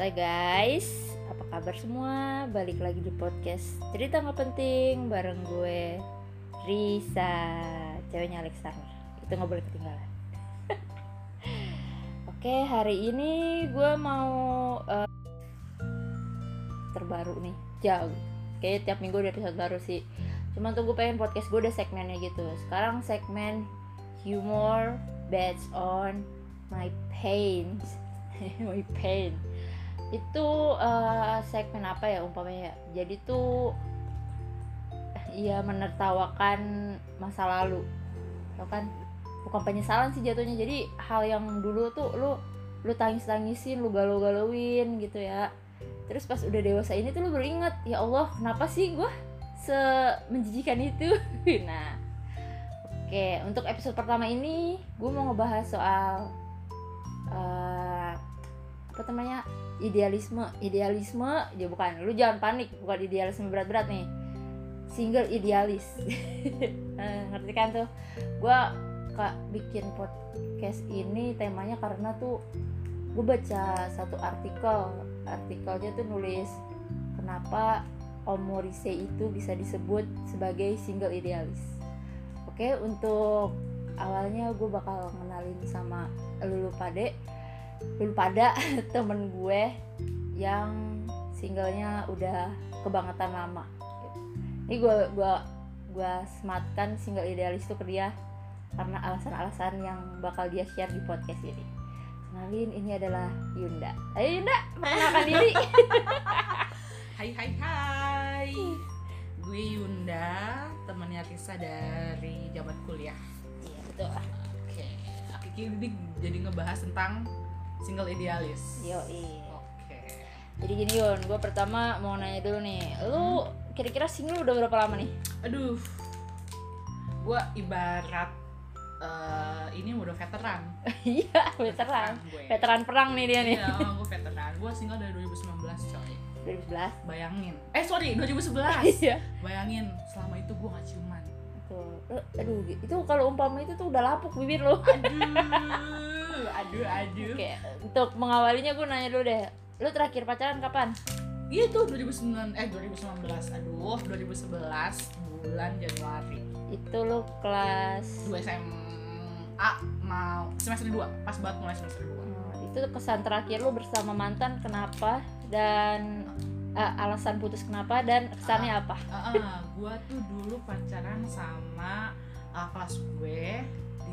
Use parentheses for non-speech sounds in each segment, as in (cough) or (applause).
Halo guys, apa kabar semua? Balik lagi di podcast Cerita Nggak Penting bareng gue Risa, ceweknya Alexander Itu nggak boleh ketinggalan. (laughs) Oke, hari ini gue mau uh, terbaru nih, jauh. Kayaknya tiap minggu ada episode baru sih. Cuman tuh gue pengen podcast gue ada segmennya gitu. Sekarang segmen humor based on my pains. (laughs) My pain itu uh, segmen apa ya umpamanya jadi tuh ya menertawakan masa lalu. Lo kan? Bukan penyesalan sih jatuhnya. Jadi hal yang dulu tuh lu lu tangis tangisin lu galau galauin gitu ya. Terus pas udah dewasa ini tuh lu beringat ya Allah kenapa sih gue se menjijikan itu. (laughs) Nah oke. Untuk episode pertama ini gue mau ngebahas soal uh, apa namanya idealisme idealisme ya bukan lu jangan panik bukan idealisme berat-berat nih. Single idealis. (laughs) Ngerti kan tuh? Gue kak bikin podcast ini temanya karena tuh gue baca satu artikel artikelnya tuh nulis kenapa Om Morrissey itu bisa disebut sebagai single idealis. Oke untuk awalnya gue bakal ngenalin sama lulu pade lu pada (laughs) temen gue yang singlenya udah kebangetan lama. Ini gue gue gue sematkan single idealis itu ke dia karena alasan-alasan yang bakal dia share di podcast ini. Kenalin ini adalah Yunda. Ayo Yunda. Perkenalkan diri. (laughs) Hai hai hai. Gue Yunda temannya Risa dari zaman kuliah. Iya betul. Oke. Ini jadi ngebahas tentang single idealis. Yo oke. Jadi gini Yun gue pertama mau nanya dulu nih. Lu kira-kira single udah berapa lama nih? Aduh. Gue ibarat uh, ini udah veteran. (laughs) Iya veteran. Veteran perang nih dia nih. Iya gue veteran. Gue single dari 2019 coy. 2011 bayangin. Eh sorry 2011 (laughs) iya. Bayangin selama itu gue gak ciuman. Tuh. Eh, aduh itu kalau umpama itu tuh udah lapuk bibir lo aduh aduh aduh. Oke, untuk mengawalinya gue nanya dulu deh. Lu terakhir pacaran kapan? Iya tuh 2009 eh 2019 aduh 2011 bulan Januari. Itu lu kelas 2 SMA mau semester 2 pas banget mulai semester 2 Hmm, itu kesan terakhir lu bersama mantan kenapa? Dan eh, alasan putus kenapa? Dan kesannya apa? uh, uh, gua tuh dulu pacaran sama uh, kelas gue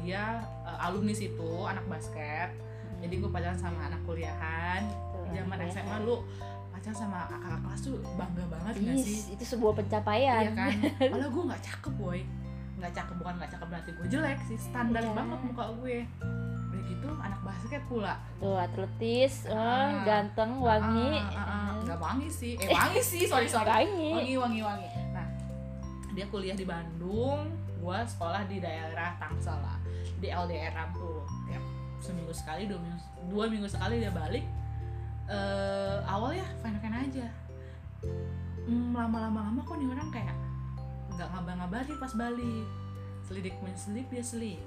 dia uh, alumni situ anak basket jadi gue pacaran sama anak kuliahan zaman ya. SMA lu pacaran sama kakak kelas tuh bangga banget gak Is, sih itu sebuah pencapaian. Iya kan? (laughs) Malah gue nggak cakep boy nggak cakep bukan nggak cakep berarti gue jelek sih standar Iya. banget muka gue udah gitu anak basket pula Tuh atletis, eh, Ah. ganteng, wangi. Ah, ah, ah. eh, nggak wangi sih eh wangi sih sorry (laughs) sorry wangi. wangi wangi wangi nah dia kuliah di Bandung gue sekolah di daerah Tangsel lah di LDR tuh tiap seminggu sekali dua minggu dua minggu sekali dia balik eh awal ya fine fine aja. Hmm, lama-lama lama kok nih orang kayak nggak ngabar-ngabarin pas balik. Selidik menselik dia selik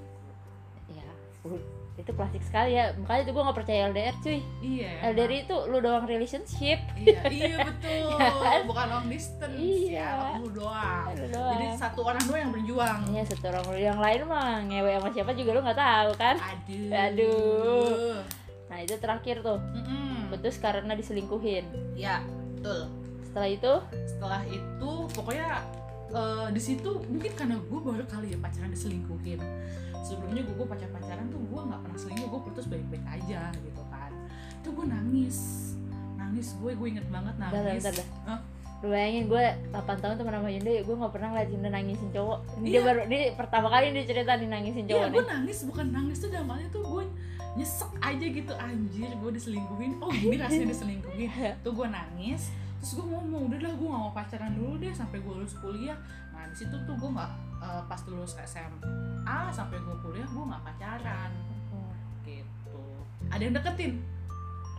Ya, uh, itu klasik sekali ya. Makanya tuh gue gak percaya LDR cuy. iya LDR itu lu doang relationship. iya (laughs) iya betul Ya kan? bukan long distance Iya. ya lu doang Lu doang. jadi satu orang doang yang berjuang Iya satu orang yang lain mah ngewe sama siapa juga lu nggak tahu kan aduh Aduh. nah itu terakhir tuh Mm-mm. putus karena diselingkuhin ya betul setelah itu setelah itu pokoknya eh, di situ mungkin karena gue baru kali ya pacaran diselingkuhin sebelumnya gue pacar pacaran tuh gue nggak pernah selingkuh gue putus baik baik aja gitu kan. Itu gue nangis nangis gue gue inget banget Bentar, bentar, nangis. bentar. Hah? lu bayangin gue 8 tahun temen sama Yunda gue gak pernah ngeliat Yunda nangisin cowok. Dia Iya. baru ini pertama kali dia cerita nih nangisin cowok Iya nih. gue nangis bukan nangis tuh dalamnya tuh gue nyesek aja gitu anjir gue diselingkuhin. Oh gini rasanya diselingkuhin. (laughs) Tuh gue nangis terus gue ngomong udah lah gue gak mau pacaran dulu deh sampai gue lulus kuliah nah di situ tuh gue nggak eh, pas lulus SMA sampai gue kuliah gue nggak pacaran. Gitu. Ada yang deketin.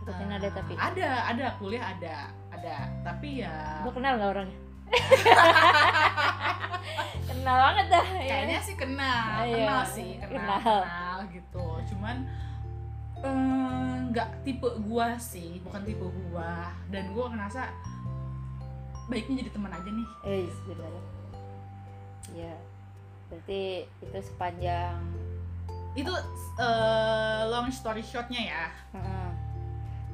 Deketin Eh, ada tapi? ada ada. Kuliah ada ada. Tapi ya gue kenal gak orangnya? (laughs) Kenal banget dah ya. kayaknya sih kenal. Iya, kenal sih kenal, kenal. kenal gitu. Cuman eh, nggak tipe gua sih. Bukan tipe gua. Dan gua ngerasa baiknya jadi teman aja nih. Eh benar ya berarti itu sepanjang itu eh, long story shortnya ya Heeh.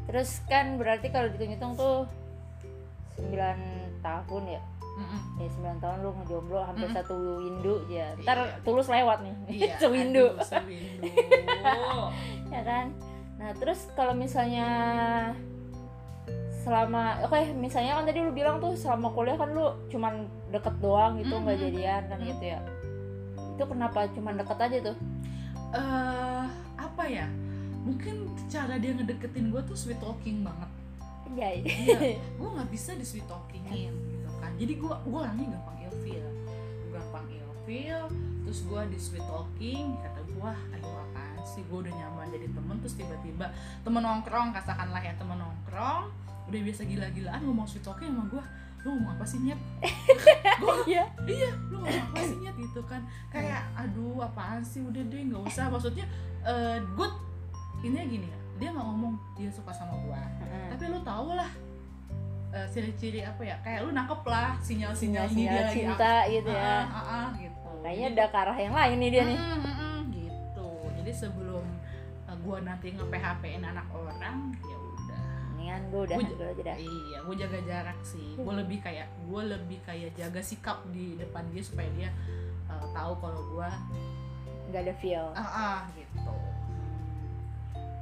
terus kan berarti kalau dihitung-hitung tuh 9 tahun ya Mm-mm. ya 9 tahun lu ngejomblo hampir Mm-mm. satu windu ya ntar Iya. tulus lewat nih Iya, (laughs) sewindu aduh, sewindu. (laughs) ya kan nah terus kalau misalnya selama oke misalnya kan tadi lu bilang tuh selama kuliah kan lu cuman deket doang gitu nggak Mhm. jadian kan gitu ya. Itu kenapa cuman deket aja tuh? Eh apa ya? Mungkin cara dia ngedeketin gue tuh sweet talking banget. Iya iya. (laughs) Gue nggak bisa di sweet talkingin gitu kan. Jadi gue gue orangnya gampang ilfeel. Gampang ilfeel terus gue di sweet talking kata gue aduh apaan sih? Gue udah nyaman jadi temen. Terus tiba-tiba temen nongkrong katakanlah ya temen nongkrong udah biasa gila-gilaan ngomong sweet talking sama gue lu ngomong apa sih nyet? (laughs) Gue iya. Iya lu ngomong apa sih nyet? Gitu kan. Kayak aduh apaan sih? Udah deh nggak usah. Maksudnya eh good ini gini ya. Dia nggak ngomong dia suka sama gua. Heeh. tapi lu tau lah eh, ciri-ciri apa ya? Kayak lu nangkep lah sinyal-sinyal ini dia sinyal lagi cinta gitu ah, ya. Ah, ah, ah, gitu. Kayaknya ada ke arah yang lain nih dia nih. Mm, mm, mm, gitu. Jadi sebelum eh, gua nanti nge PHP-in anak orang ya udah mendingan gue udah aja dah iya gue jaga jarak sih. Gue lebih kayak gue lebih kayak jaga sikap di depan dia supaya dia eh, tahu kalau gue nggak ada feel. Ah ah gitu.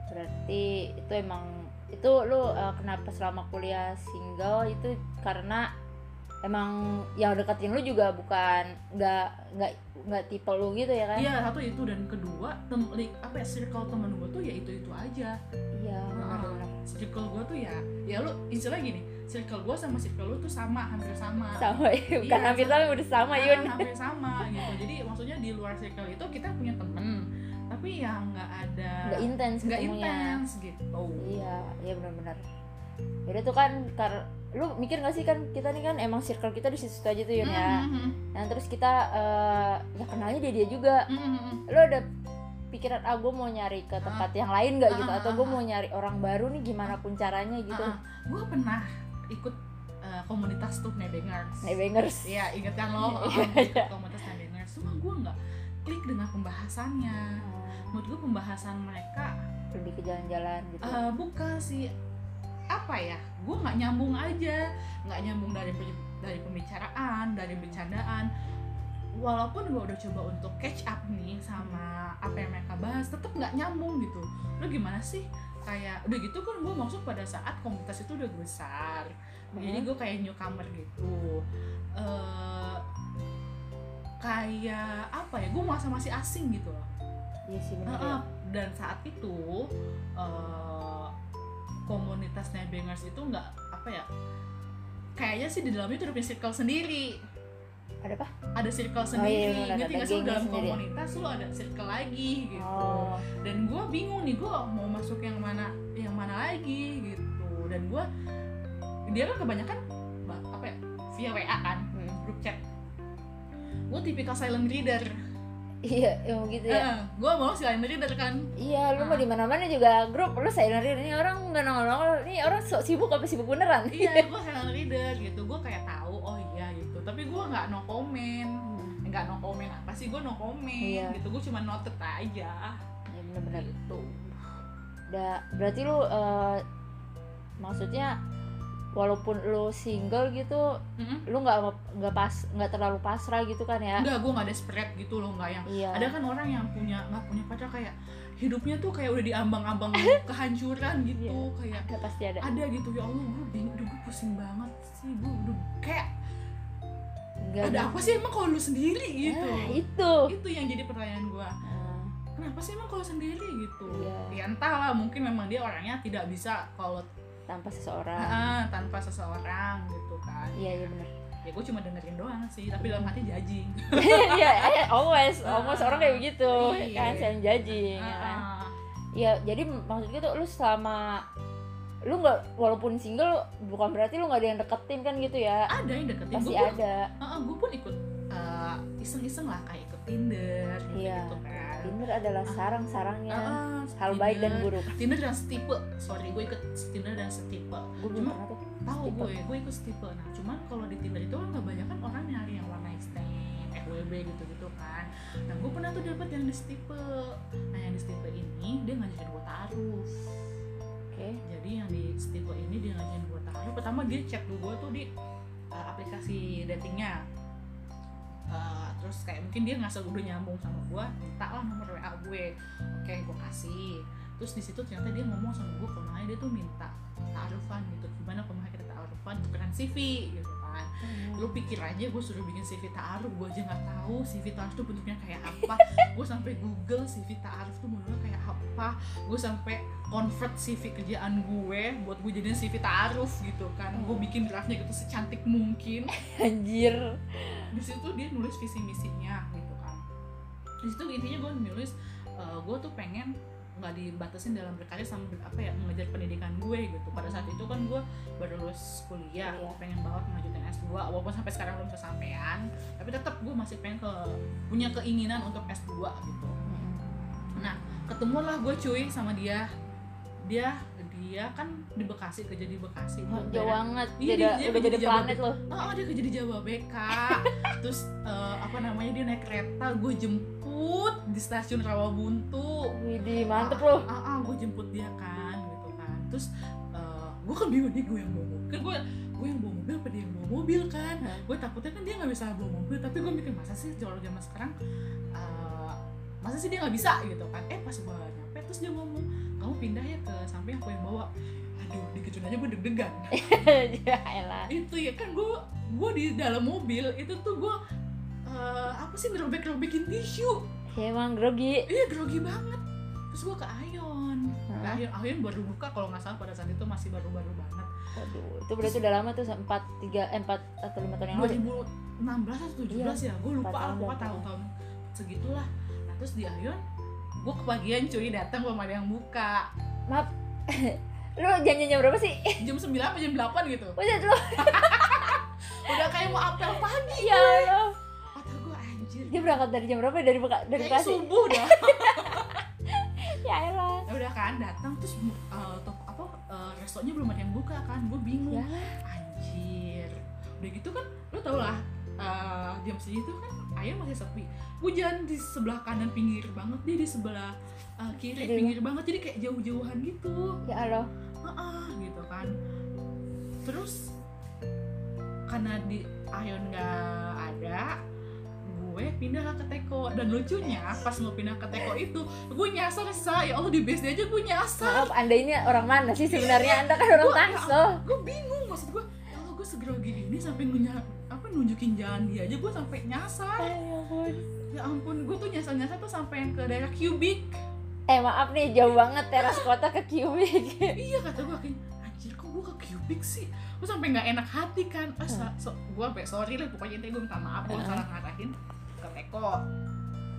Berarti itu emang itu lu uh, kenapa selama kuliah single itu karena emang yang deketin lu juga bukan nggak nggak nggak tipe lu gitu ya kan? Iya satu itu. Dan kedua tem li- apa ya circle temen gue tuh ya itu itu aja. Iya Ah, benar-benar. Circle gue tuh ya ya lu istilah gini circle gue sama circle lu tuh sama hampir sama. Sama ya (laughs) bukan Iya, hampir sama. sama udah sama Yun. hampir (laughs) sama gitu. Jadi maksudnya di luar circle itu kita punya temen tapi ya nggak ada nggak intens nggak intens gitu. Iya iya benar-benar jadi tuh kan kar lu mikir gak sih kan kita nih kan emang circle kita di situ aja tuh Yun ya? Mhm, nah terus kita eh, ya kenalnya dia dia juga. Mhm, mhm. lu ada pikiran ah gue mau nyari ke tempat yang lain nggak? Gitu. Ah, atau ah, gue mau nyari orang baru nih gimana pun caranya gitu. Gue pernah ikut uh, komunitas tuh Nebengers. Nebengers. Iya, inget kan lo? (laughs) Iya, ikut iya. komunitas Nebengers. Cuma gue nggak klik dengan pembahasannya. Menurut gue pembahasan mereka lebih ke jalan-jalan gitu. Uh, bukan sih apa ya gue nggak nyambung aja nggak nyambung dari dari pembicaraan dari bercandaan. Walaupun gue udah coba untuk catch up nih sama apa yang mereka bahas tetap nggak nyambung gitu. Lo gimana sih? Kayak udah gitu kan gue masuk pada saat komunitas itu udah besar. Jadi gue kayak newcomer gitu. Eh, kayak apa ya gue merasa masih asing gitu loh. Iya sih benar Heeh, dan saat itu eh, komunitas Nebengers itu nggak apa ya kayaknya sih di dalamnya itu udah punya circle sendiri. Ada apa? Ada circle iya, sendiri benar, ngerti ada nggak sih? Gengnya dalam sendiri. komunitas lu ada circle lagi gitu. Oh. Dan gue bingung nih gue mau masuk yang mana yang mana lagi gitu. Dan gue dia kan kebanyakan ba- apa ya via WA kan hmm. grup chat. Gue tipikal silent reader iya emang gitu ya. Gue mau silent reader kan. Iya lu Ah. mau di mana-mana juga grup lu saya ini orang nggak nongol-nongol ini orang sok sibuk apa sibuk beneran? Iya (laughs) gue silent reader gitu gue kayak tahu oh iya gitu. Tapi gue nggak no comment Hmm, nggak no comment apa sih gue no comment Iya. gitu gue cuma noted aja. Ya bener-bener. Gitu. Da, berarti lu eh, maksudnya walaupun lu single gitu Mm-mm. lu nggak nggak pas nggak terlalu pasrah gitu kan ya? Enggak gue nggak desperate gitu loh nggak yang iya. ada kan orang yang punya nggak punya pacar kayak hidupnya tuh kayak udah diambang-ambang (laughs) kehancuran gitu Iya. kayak ada pasti ada. ada gitu ya Allah gue bingung gue pusing banget sih gue udah kayak Nggak ada apa sih emang kalau lu sendiri gitu? Nah, itu. Itu yang jadi pertanyaan gue Nah, kenapa sih emang kalau sendiri gitu? Iya. ya entahlah mungkin memang dia orangnya tidak bisa kalau tanpa seseorang. Ah, tanpa seseorang gitu kan. Iya iya benar ya gue cuma dengerin doang sih tapi dalam hati jajing (laughs) iya eh, always almost orang kayak begitu iya. kan sayang judging ya kan. Iya, jadi maksud gitu lu selama lu nggak walaupun single bukan berarti lu nggak ada yang deketin kan gitu ya? Ada yang deketin pasti gue ada. Gue pun ikut eh, iseng-iseng lah kayak ikut Tinder gitu, Iya. kan Tinder adalah Ah. sarang-sarangnya Ah, hal baik dan buruk. Tinder dan setipe. Sorry gue ikut Tinder dan setipe. Gue Cuma- tahu gue gue ikut setipe. Nah cuman kalau di Tinder itu kan kebanyakan orang nyari yang night stand FWB gitu gitu kan. Nah gue pernah tuh dapet yang di setipe. Nah yang di setipe ini dia ngajakin gue taruh. Oke. Jadi yang di setipe ini dia ngajakin gue taruh. Pertama dia chat gue tuh di uh, aplikasi datingnya Terus kayak mungkin dia nggak udah nyambung sama gue minta lah nomor WA gue. Oke gue kasih. Terus di situ ternyata dia ngomong sama gue makanya dia tuh minta taarufan gitu. Gimana misalnya kita taarufan? Tukeran CV gitu kan lu pikir aja gue suruh bikin CV taaruf gue aja nggak tahu CV taaruf tuh bentuknya kayak apa. (laughs) Gue sampai google CV taaruf tuh modelnya kayak apa. Gue sampai convert CV kerjaan gue buat gue jadiin CV taaruf gitu kan. Gue bikin draftnya gitu secantik mungkin. (laughs) Anjir. Di situ dia nulis visi misinya gitu kan. Di situ intinya gue nulis gue tuh pengen nggak dibatasin dalam berkarya sama apa ya mengejar pendidikan gue gitu. Pada saat itu kan gue baru lulus kuliah Iya. pengen banget lanjutin S2 walaupun sampai sekarang belum kesampaian tapi tetap gue masih pengen ke punya keinginan untuk S2 gitu. Nah ketemulah gue cuy sama dia. Dia dia kan di Bekasi kerja di Bekasi Oh, jauh banget Iya, dia- dia udah kerja beda di planet loh Oh, dia kerja di Jawa BK. (laughs) Terus eh, apa namanya dia naik kereta, gue jemput di stasiun Rawabuntu. Widih mantep ah, loh Ah, ah, gue jemput dia kan, gitu kan. Terus eh, gue kan bingung nih gue yang bawa mobil. Kan gue gue yang bawa mobil apa dia yang bawa mobil kan? Gue takutnya kan dia nggak bisa bawa mobil, tapi gue mikir masa sih kalau zaman sekarang eh, masa sih dia nggak bisa gitu kan? Eh pas gue nyampe terus dia ngomong kamu pindah ya ke samping aku yang bawa. Aduh, dikit aja gue deg-degan. (laughs) Ya itu ya kan gue gue di dalam mobil itu tuh gue eh, apa sih ngerobek-robekin tisu. Ya emang grogi. Iya grogi banget. Terus gue ke Ayon ke Hah? Ayon Ayon baru buka kalau nggak salah pada saat itu masih baru-baru banget. Waduh, itu berarti udah lama tuh empat tiga eh, empat atau lima tahun yang lalu. 2016 atau 17 ya gue lupa empat tahun berarti. tahun-tahun segitulah. Nah terus di Ayon gue kebagian cuy datang belum ada yang buka. (laughs) Lu janjinya berapa sih? (laughs) Jam 9 apa jam 8 gitu? Buset lu. (laughs) Udah kayak mau apel pagi ya Allah. Kata gue anjir. Dia berangkat dari jam berapa? Dari Beka- dari Bekasi? subuh dah. Ya elah ya udah kan datang terus uh, toko apa uh, restonya belum ada yang buka kan? Gue bingung. Ya. Anjir. Udah gitu kan lo tau lah uh, jam segitu kan ayam masih sepi gue jalan di sebelah kanan pinggir banget dia di sebelah uh, kiri pinggir banget. Jadi kayak jauh-jauhan gitu. Ya Allah. Heeh, gitu kan. Terus karena di Ayon nggak ada gue pindah ke Teko. Dan lucunya pas mau pindah ke Teko itu gue nyasar sa. Ya Allah di BSD aja gue nyasar. Maaf anda ini orang mana sih sebenarnya? Anda kan orang Tangsel. gue bingung maksud gue ya Allah gue segrogi ini sampai ngunya apa nunjukin jalan dia aja gue sampai nyasar. Ya ampun ya ampun gue tuh nyasar nyasar tuh sampai yang ke daerah Cubic. Eh maaf nih jauh banget teras kota ke Cubic. (laughs) Iya kata gue kayak anjir kok gue ke Cubic sih? Gue sampai nggak enak hati kan. Ah, so, so- gue sampai sorry lah pokoknya intinya gue minta maaf gue Heeh. salah ngarahin. Ke Teko.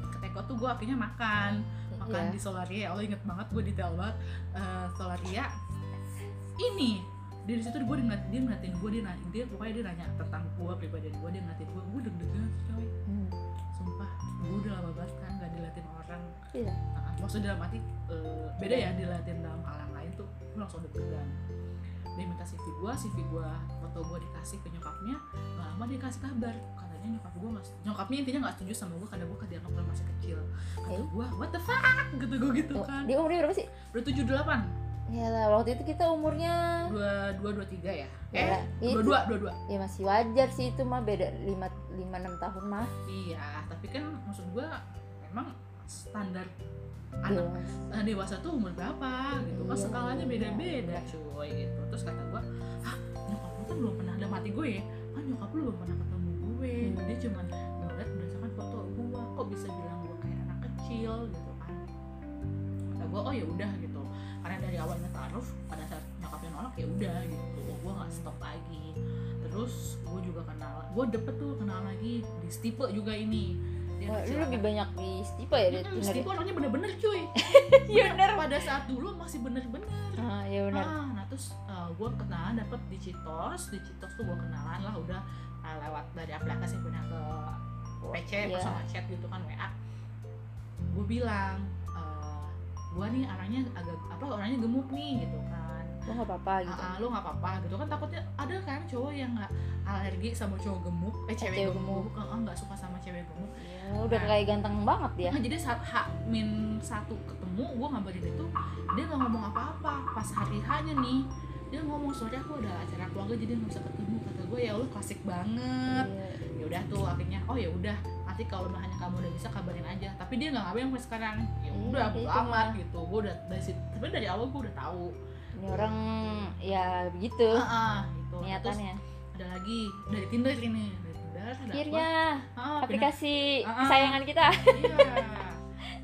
Ke Teko tuh gue akhirnya makan. Makan Iya. di Solaria. Ya Allah inget banget gue detail banget. Eh, Solaria. Ini dari situ gue ngeliat dia ngeliatin gue dia dia pokoknya dia nanya tentang gue pribadi gue dia ngeliatin gue gue deg-degan coy. Hmm, bablas kan nggak dilatih orang. Iya. nah, maksudnya dalam arti uh, beda ya dilatih dalam hal yang lain tuh gue langsung udah tegang. dia minta CV gue, CV gue, foto gue dikasih ke nyokapnya gak lama dia kasih kabar. Katanya nyokap gue masih nyokapnya intinya gak setuju sama gue karena gue dianggap masih kecil. Kata eh? gue what the fuck? Gitu gue oh, gitu kan. dia umurnya berapa sih? udah 78 Iya lah waktu itu kita umurnya dua dua dua tiga ya? ya eh, dua dua dua dua. Ya masih wajar sih itu mah beda lima lima enam tahun mah. Iya, tapi kan maksud gua memang standar anak dewasa. dewasa tuh umur berapa gitu kan iya, skalanya beda-beda iya. cuy gitu terus kata gue ah nyokap lu kan belum pernah ada mati gue ya kan nyokap lu belum pernah ketemu gue hmm. dia cuman ngeliat berdasarkan foto gue kok bisa bilang gue kayak anak kecil gitu kan kata gue oh ya udah gitu karena dari awalnya taruh pada saat nyokapnya nolak ya udah gitu. Gua nggak stop lagi. Terus gua juga kenal gua dapet tuh kenal lagi di Stipe juga ini. Dia Wah, lu lebih anak- banyak di Stipa ya di Hmm, Stipe orangnya bener-bener cuy. (laughs) Iya, bener. pada saat dulu masih bener-bener. Ah ya benar ah, nah terus gue kenalan dapet di Citos. Di Citos tuh gue kenalan lah udah uh, lewat dari aplikasi punya ke PC Iya. sama chat gitu kan WA gue bilang eh gue nih orangnya agak apa orangnya gemuk nih gitu kan. Lo nggak apa-apa gitu? Ah, ah, lu nggak apa-apa gitu kan. Takutnya ada kan cowok yang nggak alergi sama cowok gemuk eh cewek, Cewek gemuk. gemuk. Ah, ah, nggak suka sama cewek gemuk. Ya, udah Nah. kayak ganteng banget dia. Nah, jadi saat H min satu ketemu gue ngabarin itu dia nggak ngomong apa-apa. Pas hari H nya nih dia ngomong sore aku ada acara keluarga jadi nggak bisa ketemu. Kata gue ya Allah klasik banget. Iya. ya udah tuh akhirnya oh ya udah nanti kalau misalnya kamu udah bisa kabarin aja. Tapi dia nggak ngabarin sampai sekarang. Ya Iya, udah bodo cuma- amat gitu. Gue udah dari situ tapi dari awal gue udah tahu. Ini orang ya begitu. Ah ah, gitu. Terus niatannya ada lagi dari Tinder ini. Dari Tinder ada akhirnya? Ah, pindah- aplikasi Ah, ah. kesayangan kita. Iya.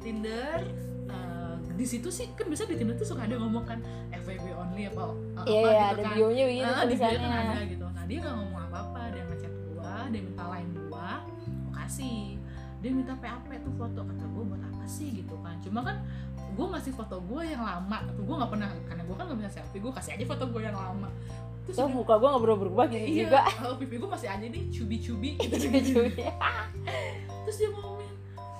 Tinder eh, di situ sih kan biasa di Tinder tuh suka ada ngomong kan FWB only apa apa iya iya, gitu ada kan. bionya begitu Ah, di bio kan ada gitu. Nah, dia nggak ngomong apa-apa, dia ngechat gua, dia minta line kasih. Dia minta PAP tuh foto kata gua buat apa sih? Gitu kan. Cuma kan gua ngasih foto gua yang lama. Tuh gua nggak pernah karena gua kan nggak bisa selfie gua kasih aja foto gua yang lama. Terus dia- muka gue nggak berubah-berubah gitu iya, juga. (laughs) oh, pipi gua masih aja nih cubi-cubi. (laughs) Gitu Cuy. terus dia ngomongin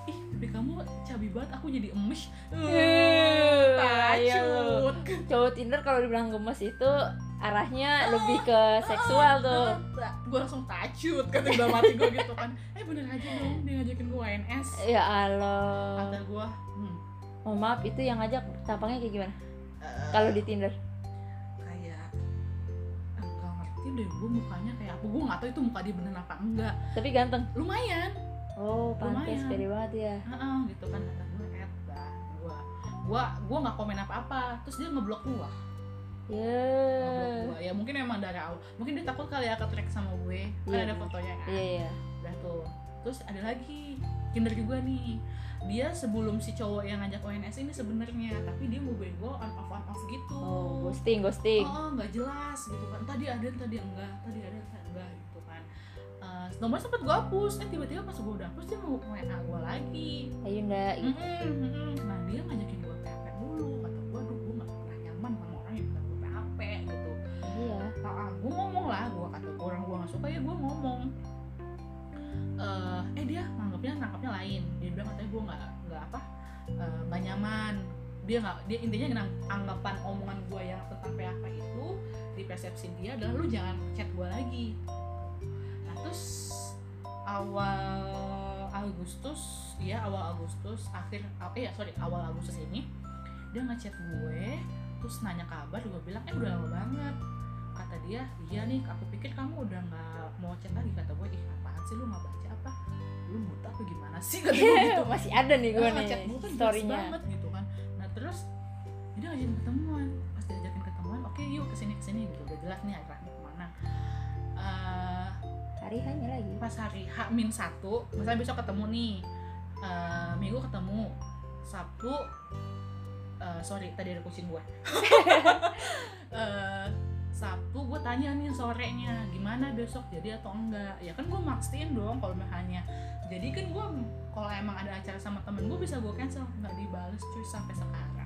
ih pipi kamu cabi banget aku jadi emes. Eh, tacut cowok Tinder kalau dibilang gemes itu arahnya lebih ke seksual tuh. Gue langsung tacut kata dalam hati gue gitu kan. Eh bener aja dong dia ngajakin gue WNS ya Allah. Kata gue hmm, oh maaf itu yang ngajak tampangnya kayak gimana? Eh, kalau di Tinder. kayak enggak ngerti deh gue mukanya kayak apa? Gue nggak tahu itu muka dia bener apa enggak. Tapi ganteng? Lumayan. Oh pantas pede banget ya. Heeh, gitu kan kata gue dah gue gue gue nggak komen apa apa terus dia ngeblok gue ya gue ya mungkin emang dari awal mungkin dia takut kali ya ke track sama gue. Kan Iya. ada fotonya kan. Iya iya udah tuh. Terus ada lagi Tinder juga nih. Dia sebelum si cowok yang ngajak ONS ini sebenarnya tapi dia mau gue on off on off gitu. Oh ghosting ghosting. Oh nggak jelas gitu kan. Tadi ada tadi enggak tadi ada tadi enggak gitu kan. Eh, nomor sempat gue hapus. Eh tiba-tiba pas gue udah hapus dia mau WA gue lagi. Ayunda gitu. Mm-mm, mm-mm. nah dia ngajakin Eh, eh dia nganggapnya nangkapnya lain. Dia bilang katanya gue nggak nggak apa eh, nggak nyaman. Dia nggak dia intinya anggapan omongan gue yang tentang PHP itu di persepsi dia adalah lu jangan chat gue lagi. Nah terus awal Agustus ya awal Agustus akhir apa ya sorry awal Agustus ini dia ngechat gue terus nanya kabar gue bilang eh udah lama banget. Kata dia iya nih aku pikir kamu udah nggak mau chat lagi. Kata gue ih apaan sih lu nggak baca lu buta apa gimana sih? Kata gue (laughs) gitu. Masih ada nih gue Ah, nih gue kan storynya. banget gitu kan. Nah terus dia ngajakin ketemuan. Pas diajakin ketemuan oke yuk ke sini ke sini gitu. Udah jelas nih arahnya ke mana. Eh, hari hanya lagi. pas hari H min satu misalnya besok ketemu nih? Eh, minggu ketemu. Sabtu eh, sorry tadi ada kucing gue (laughs) Eh, sabtu gue tanya nih sorenya gimana besok jadi atau enggak? Ya kan gue makstiin dong kalau misalnya. Jadi kan gue kalau emang ada acara sama temen gue bisa gue cancel nggak dibales cuy sampai sekarang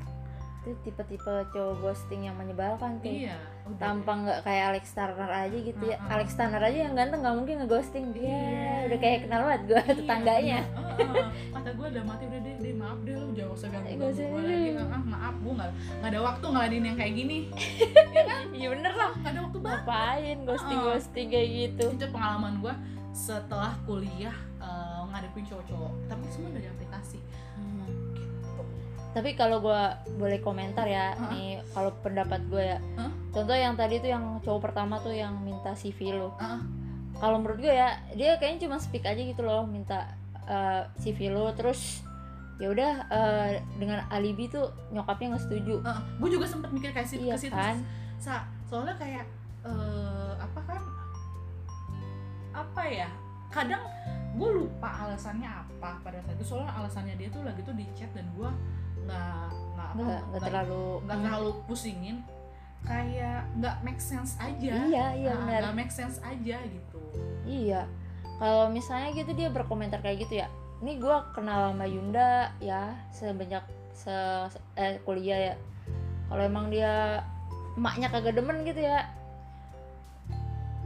itu tipe-tipe cowok ghosting yang menyebalkan tuh. Iya udah tampang nggak kayak Alex Turner aja gitu ya. Mm-mm. Alex Turner aja yang ganteng nggak mungkin ngeghosting. Dia Iya. udah kayak kenal banget gue Iya, tetangganya. bener. Heeh. kata gue udah mati udah deh, deh maaf deh lu jangan usah ganggu gue lagi. Ah, maaf gue nggak nggak ada waktu ngeladein yang kayak gini. (laughs) Iya bener lah. Nggak ada waktu banget. Ngapain ghosting ghosting kayak gitu? Itu pengalaman gue setelah kuliah eh, ngadepin cowok-cowok. Tapi semua dari aplikasi tapi kalau gue boleh komentar ya Hah? nih kalau pendapat gue ya. Hah? contoh yang tadi tuh yang cowok pertama tuh yang minta CV lo Ah. kalau menurut gue ya dia kayaknya cuma speak aja gitu loh minta eh, CV lo terus ya udah eh, dengan alibi tuh nyokapnya nggak setuju. Gue juga sempat mikir kayak situ iya ke situ. kan? Sa, soalnya kayak eh, apa kan apa ya kadang gue lupa alasannya apa pada saat itu. Soalnya alasannya dia tuh lagi tuh di chat dan gue nggak nggak apa nggak nggak terlalu nggak terlalu pusingin kayak nggak make sense aja iya iya Nah, benar nggak make sense aja gitu Iya, kalau misalnya gitu dia berkomentar kayak gitu ya. Ini gue kenal sama Yunda ya semenjak se eh, kuliah ya. Kalau emang dia emaknya kagak demen gitu ya.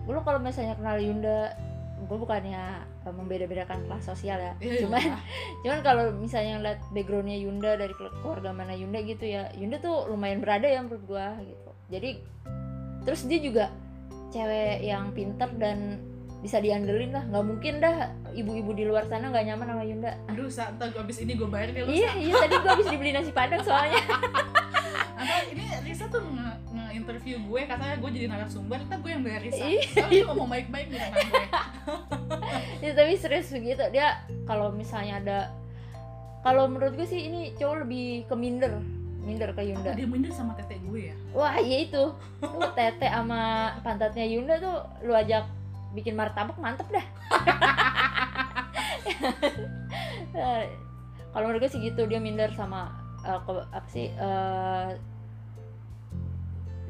Lu kalau misalnya kenal Yunda gue bukannya eh, membeda-bedakan kelas sosial ya. Iya, cuman iya. (laughs) cuman kalau misalnya lihat backgroundnya Yunda dari kelu- keluarga mana Yunda gitu ya Yunda tuh lumayan berada ya menurut gue gitu. Jadi terus dia juga cewek yang pinter dan bisa diandelin lah. Nggak mungkin dah ibu-ibu di luar sana nggak nyaman sama Yunda. Aduh saat abis ini gue bayar deh lu iya iya tadi gue habis dibeli nasi padang soalnya. (laughs) Atau ini Risa tuh nge, nge-interview gue katanya gue jadi narasumber, kita gue yang bayar Risa. Iya. Soalnya ngomong baik-baik sama gue. (laughs) ya, tapi serius begitu dia kalau misalnya ada kalau menurut gue sih ini cowok lebih ke minder minder ke Yunda Dia minder sama tete gue ya. wah iya itu lu tete sama pantatnya Yunda tuh lu ajak bikin martabak mantep dah (laughs) Eh, kalau menurut gue sih gitu dia minder sama ke- apa sih eh,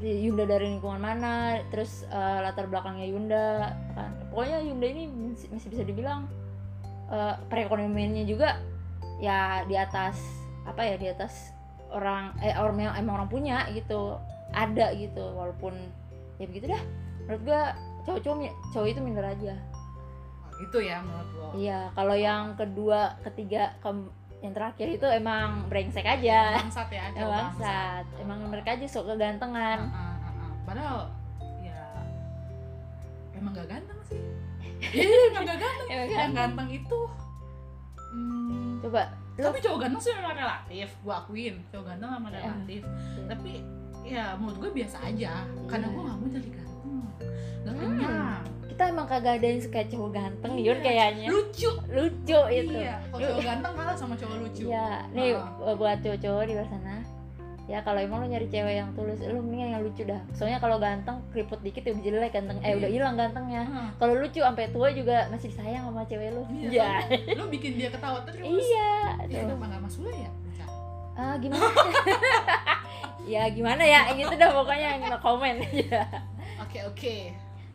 Yunda dari lingkungan mana terus eh, latar belakangnya Yunda kan. Pokoknya Yunda ini masih bisa dibilang eh, perekonomiannya juga ya di atas apa ya di atas orang eh orang yang emang orang punya gitu. Ada gitu. Walaupun ya begitu dah. Menurut gua cowok-cowok cowok itu minder aja. Gitu ya menurut lo. iya kalau yang kedua ketiga ke yang terakhir itu emang brengsek aja Bangsat ya, cowok bangsat emang mereka aja sok kegantengan Ah, ah, ah, ah. Padahal ya emang gak ganteng sih. (laughs) Iya, emang gak ganteng. Emang Yang ganteng itu hmm, coba tapi cowok ganteng sih memang relatif, gue akuin. Cowok ganteng memang Iya. relatif. Tapi ya menurut gue biasa aja. Karena Iya. gue gak mau jadi ganteng. Gak Hmm. Kita emang kagak ada yang suka cowok ganteng Iya. Yun kayaknya lucu lucu itu iya kalau cowok ganteng kalah sama cowok lucu Iya, nih Ah. buat cowok-cowok di luar sana. Ya kalau emang lu nyari cewek yang tulus, lu mendingan yang lucu dah. Soalnya kalau ganteng keriput dikit udah jelek ganteng. Eh Iya. udah hilang gantengnya. Hah. Kalau lucu sampai tua juga masih disayang sama cewek lu. Iya, Iya. lu bikin dia ketawa terus Iya. ya udah nggak masuk ya. Ah gimana? (laughs) ya gimana ya gitu dah pokoknya yang (laughs) komen aja. oke oke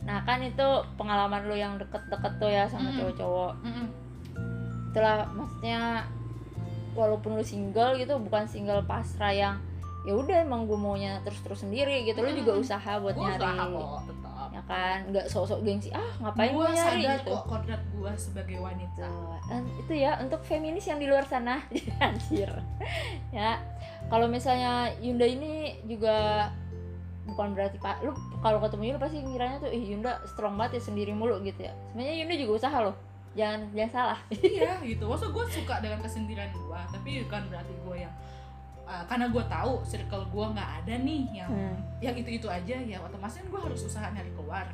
Nah kan itu pengalaman lu yang deket-deket tuh ya sama cowok-cowok. Mm-mm. Itulah maksudnya walaupun lu single gitu bukan single pasrah yang ya udah emang gue maunya terus-terus sendiri gitu. Lu juga usaha buat gua nyari. usaha kok tetap. Ya kan? Nggak sok-sok gengsi ah ngapain gua gue nyari? sadar gitu. kok kodrat gua sebagai wanita. Dan itu ya untuk feminis yang di luar sana. (laughs) Anjir. Ya. Kalau misalnya Yunda ini juga bukan berarti pak. Lu kalau ketemu Yunda pasti ngiranya tuh ih Yunda strong banget ya sendiri mulu gitu ya. Sebenarnya Yunda juga usaha loh. Jangan jangan salah (laughs) iya gitu. Maksud gua suka dengan kesendirian gua tapi bukan berarti gua yang uh, karena gua tahu circle gua nggak ada nih yang Hmm. yang itu itu aja ya otomatis kan gue harus usaha nyari keluar.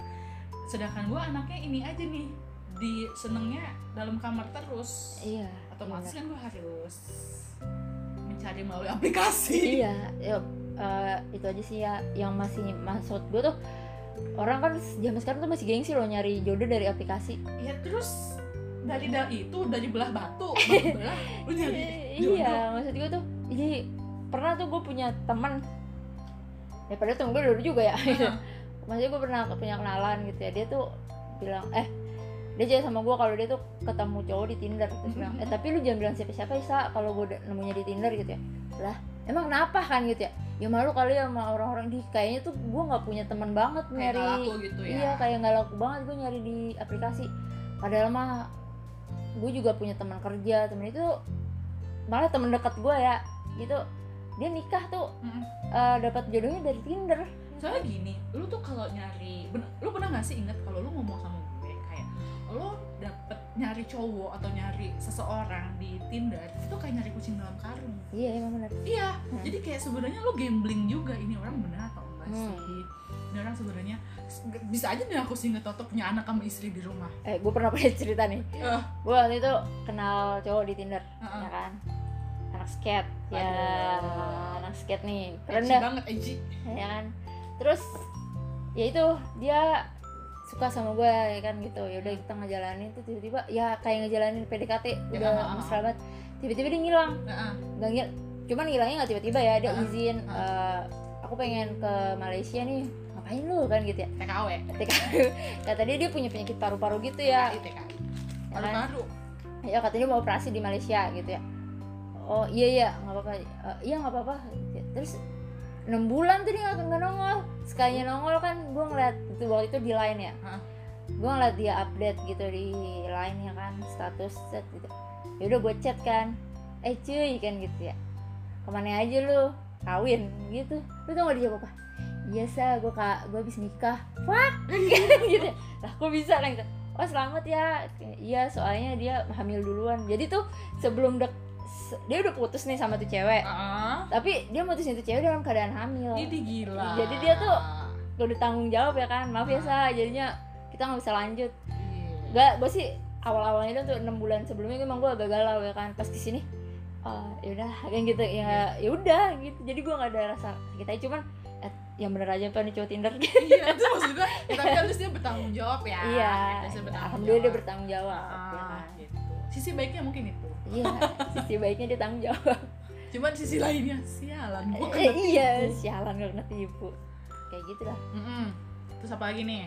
Sedangkan gue anaknya ini aja nih di senengnya dalam kamar terus. Iya otomatis bener. kan gue harus mencari melalui aplikasi. Iya (laughs) ya, eh, itu aja sih ya yang masih maksud gue tuh orang kan zaman sekarang tuh masih gengsi loh nyari jodoh dari aplikasi. Ya terus dari dari itu dari belah batu (laughs) belah lu nyari jodoh. iya maksud gue tuh jadi pernah tuh gue punya teman ya padahal temen gue dulu juga ya Heeh. maksudnya gue pernah punya kenalan gitu ya dia tuh bilang eh dia jadi sama gue kalau dia tuh ketemu cowok di Tinder terus bilang eh tapi lu jangan bilang siapa-siapa Isa kalau gue nemunya di Tinder gitu ya. Lah emang kenapa kan gitu ya? Ya malu kali ya sama orang-orang. Di kayaknya tuh gue nggak punya teman banget kayak nyari nggak laku gitu ya. Iya kayak nggak laku banget gue nyari di aplikasi. Padahal mah gue juga punya teman kerja. Temen itu malah temen dekat gue ya. Gitu. Dia nikah tuh. Mm-mm. eh, dapat jodohnya dari Tinder. Soalnya gini lu tuh kalau nyari ben- lu pernah gak sih inget kalau lu ngomong sama gue kayak lo dapet nyari cowok atau nyari seseorang di Tinder itu kayak nyari kucing dalam karung. Iya emang benar iya Hmm. jadi kayak sebenarnya lo gambling juga ini orang benar atau enggak Hmm. sih? Ini orang sebenarnya bisa aja nih aku sih nggak punya anak sama istri di rumah. Eh gue pernah punya cerita nih. Eh, gue waktu itu kenal cowok di Tinder Heeh. ya kan? Anak skate ya Aduh. anak skate nih keren banget edgy ya kan? Terus ya itu dia suka sama gue ya kan gitu. Ya udah kita ngejalanin tuh tiba-tiba ya kayak ngejalanin PDKT Ya, udah ah, ah, mesra banget tiba-tiba dia ngilang. Nggak ngil cuman ngilangnya nggak tiba-tiba ya dia Ah, izin eh, aku pengen ke Malaysia nih ngapain lu kan gitu ya. TKW ketika (laughs) kata dia dia punya penyakit paru-paru gitu ya. TKI TKI Ya kan? paru-paru. Ya katanya mau operasi di Malaysia gitu ya. Oh iya iya nggak apa-apa. Eh, iya nggak apa-apa. Ya. terus enam bulan tuh dia nggak nongol. Sekalinya nongol kan gue ngeliat itu waktu itu di line ya. Gue ngeliat dia update gitu di line ya kan status set gitu. Ya udah gue chat kan. Eh cuy kan gitu ya. Ke mana aja lu? Kawin gitu. Lu tau gak dia apa iya sa gue kak gue habis nikah. Fuck (laughs) gitu. Lah kok bisa? Kan gitu. Oh selamat ya. Iya soalnya dia hamil duluan. Jadi tuh sebelum dek dia udah putus nih sama tuh cewek. Ah, tapi dia mutusin tuh cewek dalam keadaan hamil. Ini gila. Jadi dia tuh- udah tanggung jawab ya kan? Maaf ya sa. Jadinya kita nggak bisa lanjut. Iya. Gak, gue sih awal-awalnya itu enam bulan sebelumnya emang gue agak galau ya kan. Pas ke sini oh yaudah kayak gitu. Ya ya udah gitu. Jadi gue nggak ada rasa kita cuman eh, yang bener aja nih cowok tinder. Gitu iya itu maksud gue ya, tapi harus dia bertanggung jawab ya. Iya. Dia bertanggung alhamdulillah dia jawab. bertanggung jawab ya Ah, kan. gitu. sisi baiknya mungkin itu iya sisi baiknya dia tanggung jawab. Cuman sisi lainnya sialan gua. Eh, kena iya tipu. sialan gak kena tipu. Kayak gitu lah Mm-mm. terus apa lagi nih?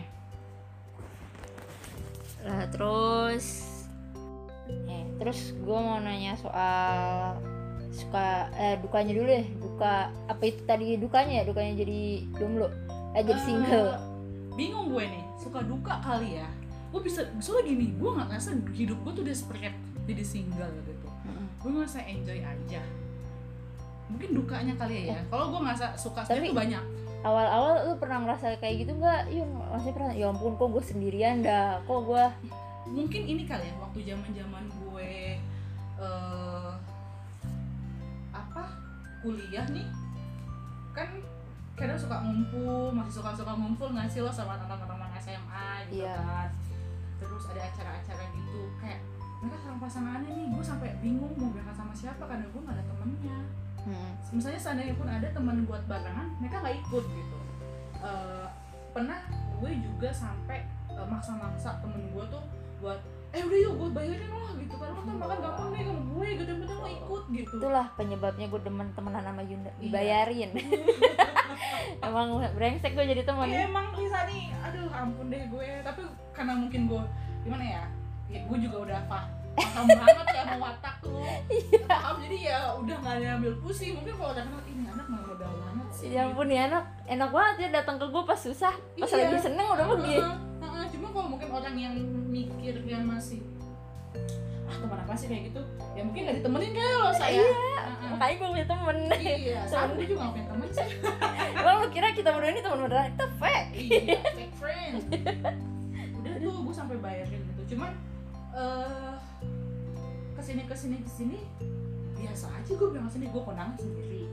Lah terus? Eh terus gue mau nanya soal suka eh dukanya dulu deh. Duka apa itu tadi dukanya ya? Dukanya jadi jomblo? Eh jadi Eh, single. bingung gue nih. Suka duka kali ya? Gue bisa soalnya gini gue nggak ngerasa hidup gue tuh udah seperti jadi single gitu. Gue ngerasa enjoy aja. Mungkin dukanya kali ya kalau gue ngerasa suka Tapi- tuh banyak. awal-awal lu pernah ngerasa kayak gitu nggak? Yun maksudnya pernah. Ya ampun kok gue sendirian dah? Kok gue mungkin ini kali ya waktu zaman zaman gue eh apa? Kuliah nih. Kan kadang suka ngumpul masih suka suka ngumpul nggak sih lo sama teman-teman SMA gitu Iya. kan? Terus ada acara-acara gitu kayak mereka sama pasangannya nih gue sampai bingung mau berangkat sama siapa karena gue nggak ada temennya. Misalnya seandainya pun ada teman buat barengan mereka nggak ikut gitu. Eh, pernah gue juga sampai eh, maksa-maksa temen gue tuh buat eh udah yuk gue bayarin lah gitu. Kan lo kan makan gampang deh sama gue gitu yang penting lo ikut gitu. Itulah penyebabnya gue demen temenan sama Yunda Iya. dibayarin. (laughs) Emang brengsek gue jadi teman ya emang Lisa nih aduh ampun deh gue tapi karena mungkin gue gimana ya ya gue juga udah paham paham banget ya sama watak lo (laughs) paham jadi ya udah gak ada ambil pusing. Mungkin kalau udah kenal ini anak mah modal banget sih. Ya ampun ya enak enak banget ya datang ke gue pas susah pas Iya. lagi seneng udah pergi. Heeh, heeh. cuma kalau mungkin orang yang mikir yang masih ah teman apa sih? kayak gitu ya mungkin gak ditemenin kayak lo saya Iya. Heeh. makanya gue punya temen. Iya (laughs) sama gue juga gak punya temen sih. (laughs) Emang lu kira kita berdua ini teman beneran itu fake. Iya fake friend. Udah tuh gue sampai bayarin gitu. Cuman eh ke sini ke sini ke sini biasa aja gue bilang sini gue kondangan sendiri.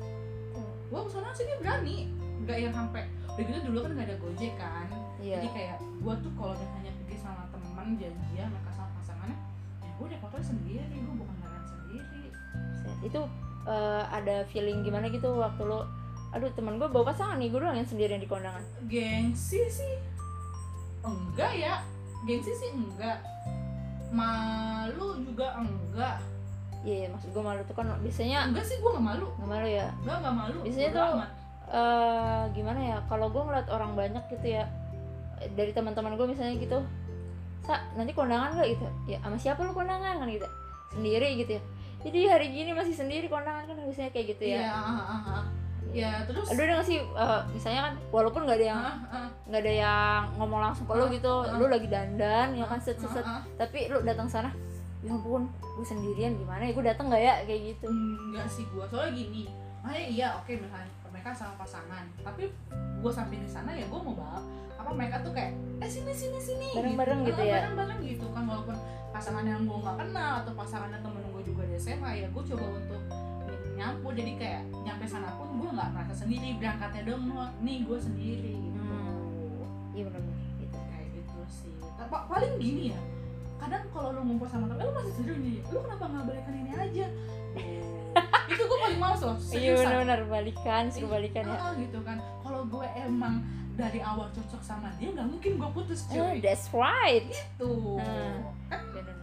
Gue ke sana sini berani. Nggak yang sampai udah gitu dulu kan nggak ada gojek kan. Iya. Jadi kayak gue tuh kalau misalnya pergi sama temen janjian mereka sama pasangannya ya gue naik motor sendiri gue bukan jalan sendiri. Itu eh, ada feeling gimana gitu waktu lo aduh teman gue bawa pasangan nih gue doang yang sendirian di kondangan. Gengsi sih. Enggak ya. Gengsi sih enggak malu juga enggak? Iya maksud gue malu tuh kan biasanya enggak sih gue nggak malu. Nggak malu ya? Enggak nggak malu. Biasanya tuh- eh gimana ya kalau gue ngeliat orang banyak gitu ya dari teman-teman gue misalnya gitu sa nanti kondangan gak gitu. Ya sama siapa lu kondangan? Kan gitu. Sendiri gitu ya. Jadi hari gini masih sendiri kondangan kan biasanya kayak gitu iya ya. Ah, ah, ah. Ya terus aduh udah sih eh, misalnya kan walaupun nggak ada yang ah, ah, nggak ada yang ngomong langsung ke lu Ah, gitu ah. lu lagi dandan ya kan set set, set. ah, ah. tapi lu datang sana ya ampun gue sendirian gimana ya gue datang nggak ya kayak gitu enggak sih gue soalnya gini makanya iya oke misalnya mereka sama pasangan tapi gue sampai di sana ya gue mau bawa apa mereka tuh kayak eh sini sini sini Bareng-bareng gitu Ah, ya? bareng-bareng gitu kan walaupun pasangan yang gue nggak kenal atau pasangannya temen gue juga di SMA ya gue coba untuk nyampu jadi kayak nyampe sana pun gue nggak merasa sendiri berangkatnya dong nih gue sendiri gitu. Iya benar-benar gitu. Kayak gitu sih. Tapi paling gini ya kadang kalau lu ngumpul sama temen lu masih sendiri nih lu kenapa nggak balikan ini aja? (laughs) Itu gue paling males loh iya benar-benar balikan suruh balikan ya. Ah, gitu kan. Kalau gue emang dari awal cocok sama dia nggak mungkin gue putus Oh, cuy that's right. Tuh Hmm. kan benar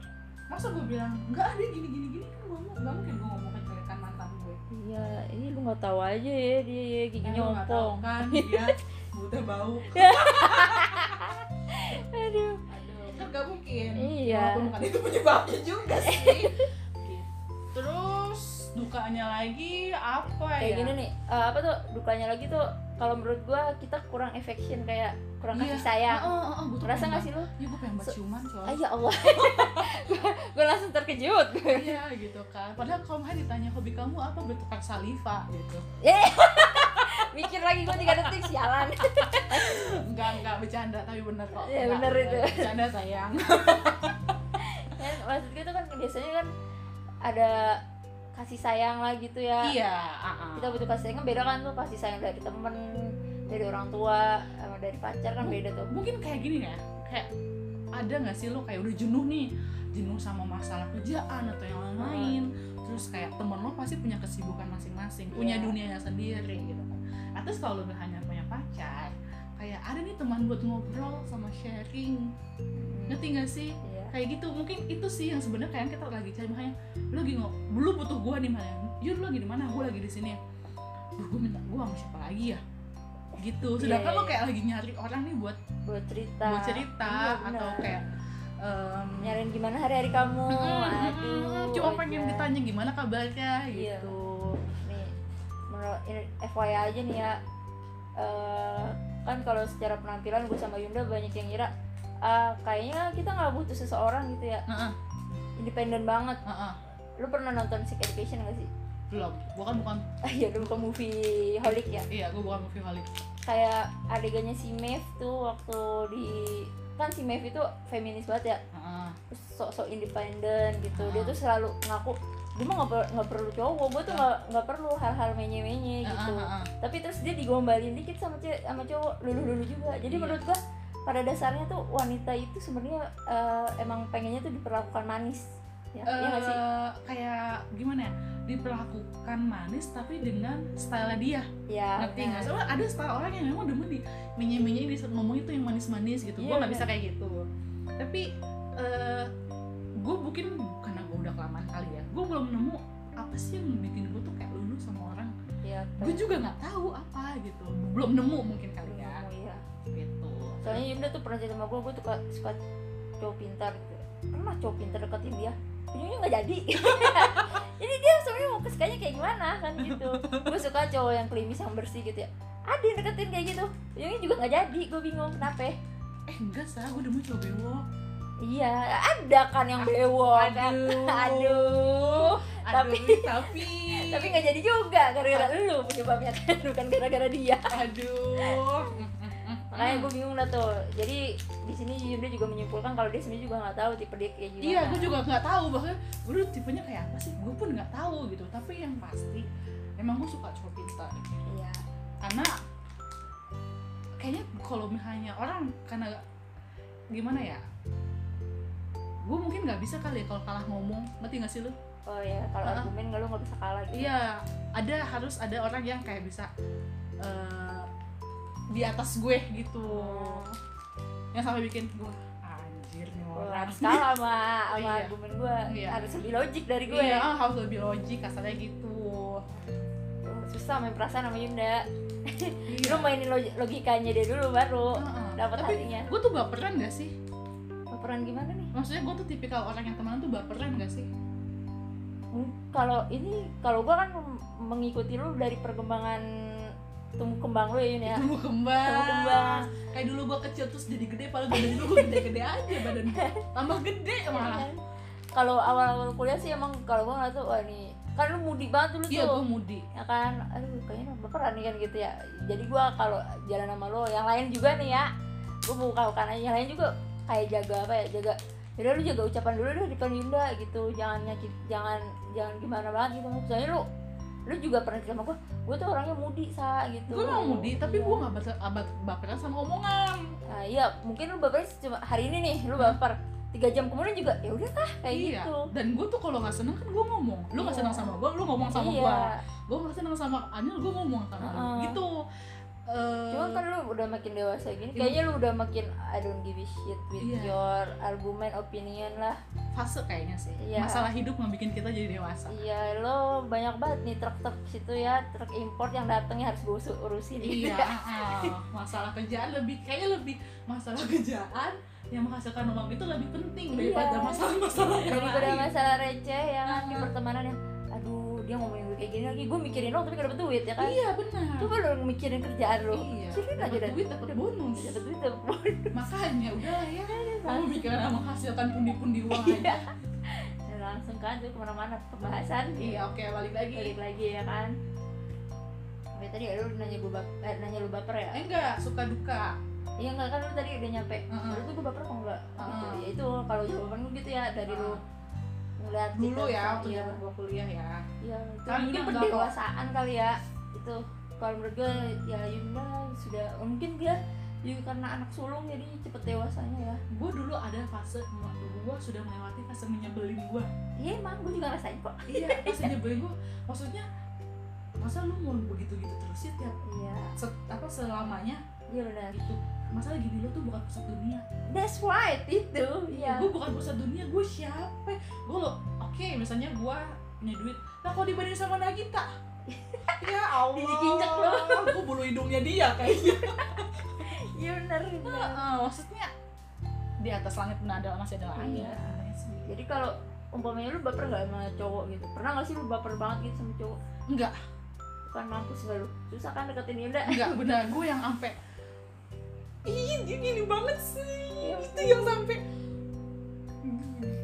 masa gue bilang nggak ada gini gini gini kan gue nggak mungkin gue ngomong iya ini lu nggak tahu aja ya dia ya giginya Eh, ompong kan (laughs) dia butuh bau. (laughs) Aduh. Aduh. Kan nggak mungkin. Iya. walaupun bukan itu penyebabnya juga sih. (laughs) Terus dukanya lagi apa kayak ya? gini nih eh, apa tuh dukanya lagi tuh kalau menurut gua kita kurang affection kayak kurang Iya. kasih sayang. Ah, ah, ah, gua tuh ngerasa pengen nggak sih lu? Banget- Iya gue pengen ciuman coy. Ah ya Allah. (laughs) Gue langsung terkejut. Iya gitu kan. Padahal kalau misalnya ditanya hobi kamu apa bertukar saliva gitu. (laughs) Mikir lagi gue tiga detik sialan. (laughs) Enggak, enggak bercanda tapi bener kok. Iya, bener itu. Bercanda sayang. Kan maksud gue tuh kan biasanya kan ada kasih sayang lah gitu ya. Iya ah. kita butuh kasih sayang kan beda kan tuh kasih sayang dari temen dari orang tua sama dari pacar kan beda tuh. Mungkin kayak gini ya Kayak ada gak sih lo kayak udah jenuh nih Jenuh sama masalah kerjaan atau yang lain-lain Terus kayak temen lo pasti punya kesibukan masing-masing Punya Iya. dunianya sendiri gitu kan. Atas kalau lo hanya punya pacar Kayak ada nih teman buat ngobrol sama sharing. Hmm, Ngerti gak sih? Iya kayak gitu. Mungkin itu sih yang sebenarnya kayak kita lagi cari makanya lu lagi nggak lu butuh gua nih mana yuk lu lagi di mana? Gua lagi di sini. Duh, gua minta gua sama siapa lagi ya? Gitu. Sedangkan Iya, lo iya. kayak lagi nyari orang nih buat buat cerita. buat cerita Iya, atau kayak em, nyariin gimana hari-hari kamu? Mm, aduh cuma pengen ditanya gimana kabarnya Iya. gitu nih menurut FYI aja nih ya. Eh, kan kalau secara penampilan gue sama Yunda banyak yang ngira ah, kayaknya kita nggak butuh seseorang gitu ya. Heeh, independen banget. Heeh. lu pernah nonton Sex Education gak sih? Belum. Gua kan bukan. (laughs) Ah iya lu bukan movie holic ya? Iya gua bukan movie holic. Kayak adegannya si Maeve tuh waktu di kan si Maeve itu feminis banget ya? Terus sok-sok independen gitu. Dia Ah. tuh selalu ngaku dia mah nggak per- perlu cowok. Gue tuh nggak nggak perlu hal-hal menye-menye gitu. Heeh, heeh. tapi terus dia digombalin dikit sama cewek sama cowok. Lulu-lulu juga. Jadi Iya. menurut gua pada dasarnya tuh wanita itu sebenarnya eh, emang pengennya tuh diperlakukan manis. Ya iya nggak sih? Eh, kayak gimana ya? Diperlakukan manis tapi dengan style dia. Ya ngerti nggak? soalnya ada style orang yang memang demen di menye menye di ngomong itu yang manis manis gitu. Iya, gue nggak bisa kayak gitu. Tapi gue mungkin karena gue udah kelamaan kali ya gue belum nemu apa sih yang bikin gue tuh kayak lulu sama orang. Ya gue juga nggak tahu apa gitu. Belum nemu mungkin kali ya soalnya Yunda tuh pernah cerita sama gue gue tuh suka, suka cowok pintar gitu. Pernah cowok pintar deketin dia? Ujungnya nggak jadi. (laughs) Jadi dia sebenarnya mau kesukanya kayak gimana kan gitu. Gue suka cowok yang klimis yang bersih gitu ya. Ada yang deketin kayak gitu. Ujungnya juga nggak jadi gue bingung kenapa. Eh enggak sah gue demen cowok bewok. Iya ada kan yang bewok. Kan (laughs) aduh. Tapi- aduh, tapi. (laughs) tapi nggak jadi juga gara-gara lu penyebabnya kan bukan gara-gara dia. Aduh makanya gue bingung lah tuh. Jadi di sini Yunda juga menyimpulkan kalau dia sebenarnya juga nggak tahu tipe dia kayak gimana. Iya, gue juga nggak tahu. Bahkan gue dulu tipenya kayak apa sih, gue pun nggak tahu gitu. Tapi yang pasti, emang gue suka cowok pintar. Iya. Karena kayaknya kalau misalnya orang karena gimana ya, gue mungkin nggak bisa kali ya kalau kalah ngomong, ngerti nggak sih lu? oh ya kalau Ah. argumen nggak lu nggak bisa kalah gitu. Iya, ada harus ada orang yang kayak bisa eh, di atas gue gitu, yang sampai bikin gue anjir nih orang. harus kalah sama sama (laughs) Iya. argumen gue Iya. harus lebih logik dari gue Iya, harus lebih logik kasarnya gitu. Tuh, susah main perasaan sama Yunda Iya. lu mainin log- logikanya dia dulu baru Heeh. dapat Tapi hatinya gue tuh baperan gak sih? peran gimana nih Maksudnya gue tuh tipikal orang yang temenan tuh baperan gak sih? Hmm, kalau ini kalau gue kan mengikuti lu dari perkembangan tumbuh kembang lu ya Yun ya Tumbuh kembang. tumbuh kembang Kayak dulu gue kecil terus jadi gede, padahal badan dulu gue gede-gede aja badan gue. Tambah gede malah. Kan? kalau awal-awal kuliah sih emang kalau gue nggak tahu wah ini kan lu mudi banget dulu Iya, tuh gue mudi. ya kan aduh kayaknya baperan nih kan gitu ya jadi gua kalau jalan sama lo yang lain juga nih ya gua buka bukan aja yang lain juga kayak jaga apa ya jaga Yaudah lu jaga ucapan dulu deh di depan Yunda gitu jangan nyakit jangan jangan gimana banget gitu soalnya lu lu juga pernah cerita sama gua gua tuh orangnya mudi sa gitu Gue mau mudi, tapi Iya. gue gak baper, abad baperan sama omongan. nah, iya mungkin lu baper cuma hari ini nih lu baper tiga jam kemudian juga ya udah kah kayak iya. gitu Dan gue tuh kalau gak seneng kan gue ngomong. Lu gak Iya. seneng sama gue, lu ngomong sama iya gue. Gue gak seneng sama Anil, gue ngomong sama lu. Heeh. Gitu. Eh, Cuma kan lu udah makin dewasa gini, Iya. kayaknya lu udah makin I don't give a shit with Iya. your argument, opinion lah. fase kayaknya sih. Iya. Masalah hidup bikin kita jadi dewasa. Iya, lo banyak banget nih truk-truk situ ya, truk import yang datangnya harus gue urusin. iya (laughs) ah, masalah kerjaan lebih kayaknya lebih masalah kerjaan yang menghasilkan uang itu lebih penting Iya. daripada masalah-masalah yang Daripada lain masalah receh yang kan di Ah. pertemanan yang aduh dia ngomongin gue kayak gini lagi. Gue mikirin lo tapi gak dapet duit ya kan? Iya benar. Coba lo mikirin kerjaan lo. Iya Mikirin aja dapat dah. duit dapat bonus. dapet duit dapet bonus. Makanya udahlah ya. Kamu mikirin menghasilkan pundi-pundi uang Iya. aja. Dan langsung kan tuh ke mana-mana pembahasan. Iya oke balik lagi. Balik lagi ya kan? Sampai tadi ya, lu nanya gue bap eh, nanya lu baper ya? Eh enggak suka duka. Iya enggak kan lu tadi udah nyampe. Heeh. lu tuh gue baper kok enggak gitu Heeh. ya itu kalau jawaban gue gitu ya dari lu ngeliat dulu kita, ya waktu iya. zaman gua kuliah ya Iya, itu Kan mungkin pendewasaan kali ya. Itu kalau menurut gue ya Yunda sudah mungkin dia juga karena anak sulung jadi cepet dewasanya ya. gue dulu ada fase gue sudah melewati fase menyebelin gue Iya emang gue juga ngerasain kok. iya fase nyebelin gue maksudnya masa lu mau begitu gitu terus sih tiap Iya, se- apa selamanya iya benar. gitu masalah gini lo tuh bukan pusat dunia That's right itu. Iya. gue bukan pusat dunia gue siapa gue lo oke misalnya gue punya duit nah kalau dibanding sama Nagita (laughs) ya Allah Diinjek lo. gue bulu hidungnya dia kayaknya (laughs) Iya benar. benar. Heeh, maksudnya di atas langit pun ada masih ada langit Iya. Sih. Jadi kalau umpamanya lu baper gak sama cowok gitu? Pernah gak sih lu baper banget gitu sama cowok? enggak Bukan mampus gak lu? Susah kan deketin Yunda? enggak benar gue yang sampai ih dia gini banget sih Iya. itu yang sampai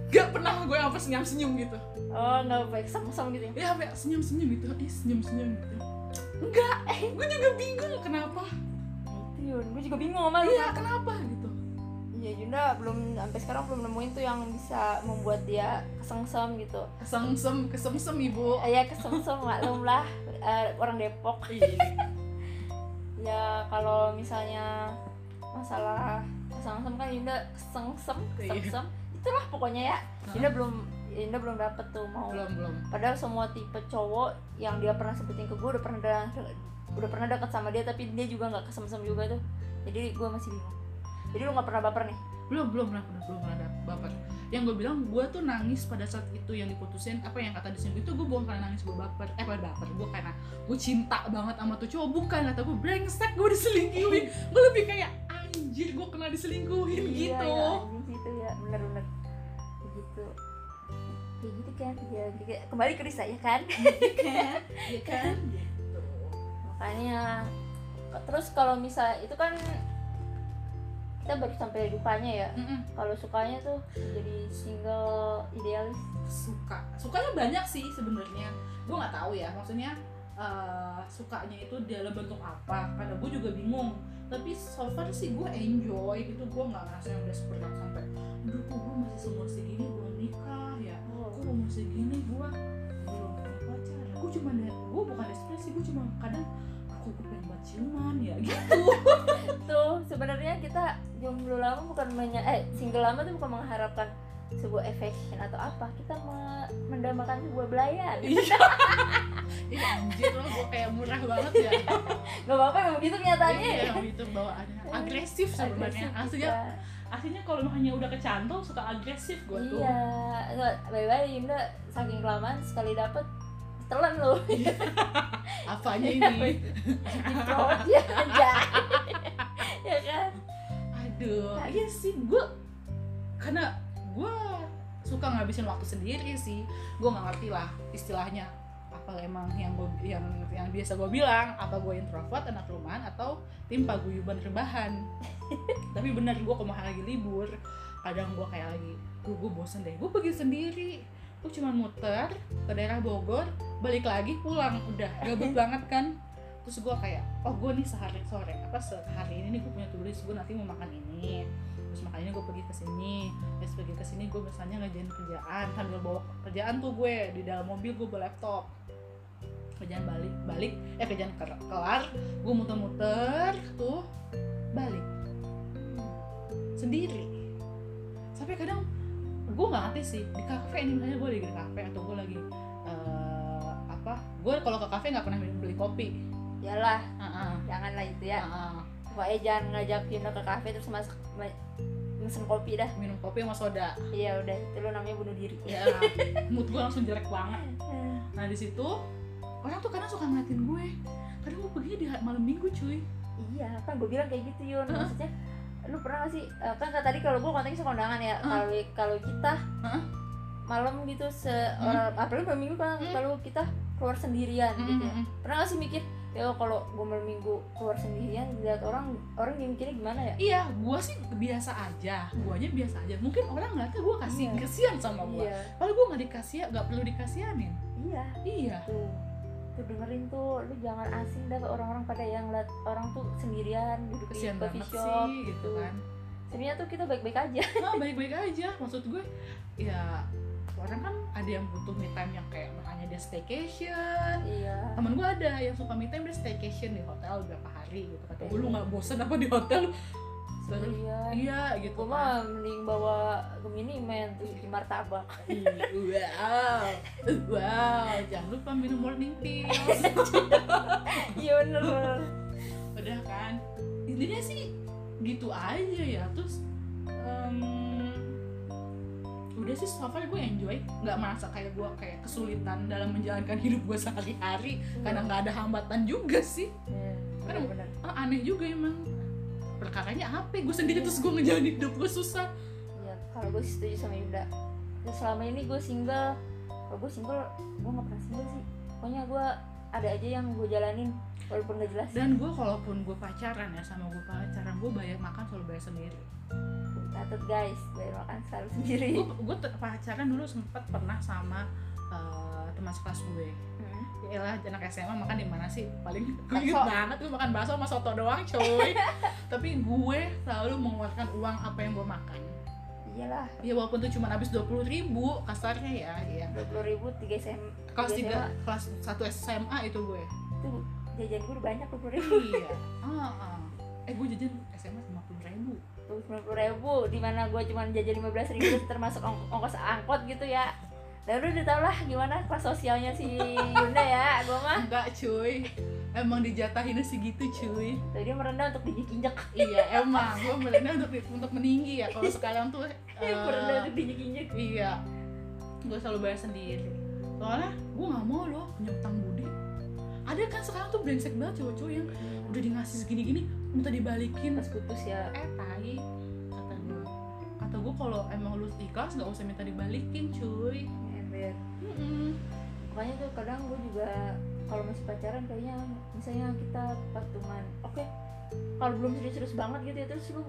Gak pernah gue apa senyum senyum gitu Oh nggak baik sama-sama gitu ya? ya sampai senyum senyum gitu ih senyum senyum gitu enggak gue juga bingung kenapa itu Yun, gue juga bingung sama lu. iya kenapa gitu Iya Yunda belum sampai sekarang belum nemuin tuh yang bisa membuat dia kesengsem gitu. kesengsem kesemsem ibu Eh, Ya kesengsem maklum lah eh, orang Depok. Iya. (laughs) Ya kalau misalnya masalah kesengsem kan Yunda kesengsem, Iya. kesengsem. Itulah pokoknya ya. Yunda belum Yunda belum dapet tuh mau. belum belum Padahal semua tipe cowok yang dia pernah sebutin ke gue udah pernah da- udah pernah deket sama dia tapi dia juga nggak kesemsem juga tuh. Jadi gue masih bingung. Jadi lu nggak pernah baper nih? belum belum pernah belum, belum pernah baper yang gue bilang gue tuh nangis pada saat itu yang diputusin apa yang kata di sini itu gue bukan karena nangis gue baper eh bukan baper gue karena gue cinta banget sama tuh cowok bukan kata gue brengsek gue diselingkuhin gue lebih kayak anjir gue kena diselingkuhin Iya, gitu. ya, anjing gitu ya bener-bener gitu kayak gitu kan ya kembali ke Risa ya kan? Ya kan gitu (laughs) makanya terus kalau misal itu kan kita baru sampai dukanya ya. Kalau sukanya tuh jadi single idealis. Suka. Sukanya banyak sih sebenarnya. Gue nggak tahu ya maksudnya eh, sukanya itu dalam bentuk apa. Karena gue juga bingung tapi so far sih gue enjoy gitu gue nggak ngerasa yang desperate yang sampai aduh kok gue masih seumur segini belum nikah ya? Kok umur segini gue belum punya pacar gue cuma gue bukan desperate sih gue cuma kadang aku gue pengen buat ciuman ya? (laughs) Gitu. Tuh sebenarnya kita jomblo lama bukan menya eh single lama tuh bukan mengharapkan sebuah affection atau apa kita me- mendambakan sebuah belayan. Iya. (laughs) Anjir lo gue kayak murah banget ya? Nggak apa-apa emang begitu kenyataannya. Iya itu bawaannya. Agresif sebenarnya. Aslinya kita. aslinya kalau hanya udah kecantol suka agresif gue tuh. Iya, bye-bye Yunda saking kelamaan sekali dapet telan loh (laughs) apanya ini? Ya aja ya kan? Aduh iya sih gue karena gue suka ngabisin waktu sendiri sih. Gue nggak ngerti lah istilahnya apa emang yang gue yang yang biasa gue bilang apa gue introvert anak rumahan atau tim paguyuban rebahan. (laughs) Tapi bener gue kemarin lagi libur kadang gue kayak lagi gue gue bosen deh gue pergi sendiri. Gue cuma muter ke daerah Bogor balik lagi pulang. Udah gabut (laughs) banget kan. Terus gue kayak oh gue nih sehari sore apa sehari ini nih gue punya tulis gue nanti mau makan ini terus makanya gue pergi ke sini terus pergi ke sini gue misalnya ngerjain kerjaan sambil bawa kerjaan tuh gue di dalam mobil gue bawa laptop kerjaan balik balik eh kerjaan ker- kelar gue muter-muter tuh balik sendiri sampai kadang gue nggak ngerti sih di kafe nih misalnya gue lagi di kafe atau gue lagi eh, apa gue kalau ke kafe nggak pernah beli kopi Yalah, Heeh. janganlah itu ya. Heeh. Pokoknya jangan ngajak Yunda ke kafe terus masak ma- mesen kopi dah. minum kopi sama soda Iya udah, itu lo namanya bunuh diri. ya (laughs) mood gue langsung jelek banget nah di situ orang tuh kadang suka ngeliatin gue kadang gue pergi di malam minggu cuy Iya, kan gue bilang kayak gitu Yun. Heeh. Maksudnya lu pernah gak sih eh, kan kan tadi kalau gue konteksnya kondangan ya. Kalau kalau kita Heeh. malam gitu se orang apalagi malam minggu kan Hmm. kalau kita keluar sendirian gitu ya pernah gak sih mikir ya kalau gue malam minggu keluar sendirian lihat orang orang yang mikirnya gimana ya Iya, gua sih biasa aja. Guanya biasa aja. Mungkin orang nggak tahu gua kasih Iya. kasihan sama gua. iya Padahal gua nggak dikasih, nggak perlu dikasihanin. iya Iya. tuh tuh dengerin tuh lu jangan asing dah ke orang-orang pada yang lihat orang tuh sendirian duduk di Kasihan coffee banget shop sih gitu kan. sebenarnya tuh kita baik-baik aja Nah, baik-baik aja. Maksud gue ya orang kan ada yang butuh me time yang kayak makanya dia staycation. iya Temen gue ada yang suka me time dia staycation di hotel beberapa hari gitu. Kata gue lu Iya. nggak bosen apa di hotel? Terus, sendirian iya gitu gue kan. mah mending bawa Gemini men terus bikin martabak Wow, wow, jangan lupa minum morning pills. (laughs) iya bener udah kan intinya sih gitu aja ya terus em, udah sih so far gue enjoy nggak merasa kayak gue kayak kesulitan dalam menjalankan (laughs) hidup gue sehari-hari karena nggak ada hambatan juga sih Iya, Aduh. bener-bener. ah, aneh juga emang perkaranya apa gue sendiri terus gue ngejalanin hidup gue susah Iya, kalau gue setuju sama Yuda. Terus selama ini gue single. Kalau gue single, gue nggak pernah single sih. Pokoknya gue ada aja yang gue jalanin walaupun gak jelas. dan gue kalaupun gue pacaran ya sama gue pacaran gue bayar makan selalu bayar sendiri Catat guys, bayar makan selalu sendiri. gue pacaran dulu sempet pernah sama eh, teman sekelas gue Hmm. ya lah anak SMA makan di mana sih paling gue banget gue makan bakso sama soto doang coy (laughs) tapi gue selalu mengeluarkan uang apa yang gue makan Iyalah, ya walaupun tuh cuma habis dua puluh ribu kasarnya ya ya dua puluh ribu tiga sem kelas Tiga kelas satu SMA itu gue itu jajan gue banyak dua puluh ribu. iya ah, ah. eh gue jajan SMA lima puluh ribu Tuh sembilan puluh ribu, di mana gue cuma jajan lima belas ribu termasuk ong- ongkos angkot gitu ya. Dan lu udah tau lah gimana kelas sosialnya si Yunda ya, gue mah. enggak cuy emang dijatahin segitu cuy Tuh dia merendah untuk diinjek-injek. iya emang gue berenang untuk untuk meninggi ya kalau sekarang tuh (laughs) eh, merendah untuk diinjek-injek. Iya, gue selalu bayar sendiri. Soalnya gue nggak mau loh punya utang budi. Ada kan sekarang tuh brengsek banget cowok-cowok yang udah di ngasih segini-gini minta dibalikin. pas putus ya Eh tai, kata gue. Kata gue kalau emang lu ikhlas nggak usah minta dibalikin cuy. ember Mm-mm. makanya tuh kadang gue juga kalau masih pacaran kayaknya misalnya kita patungan. Oke kalau belum serius-serius banget gitu ya terus lu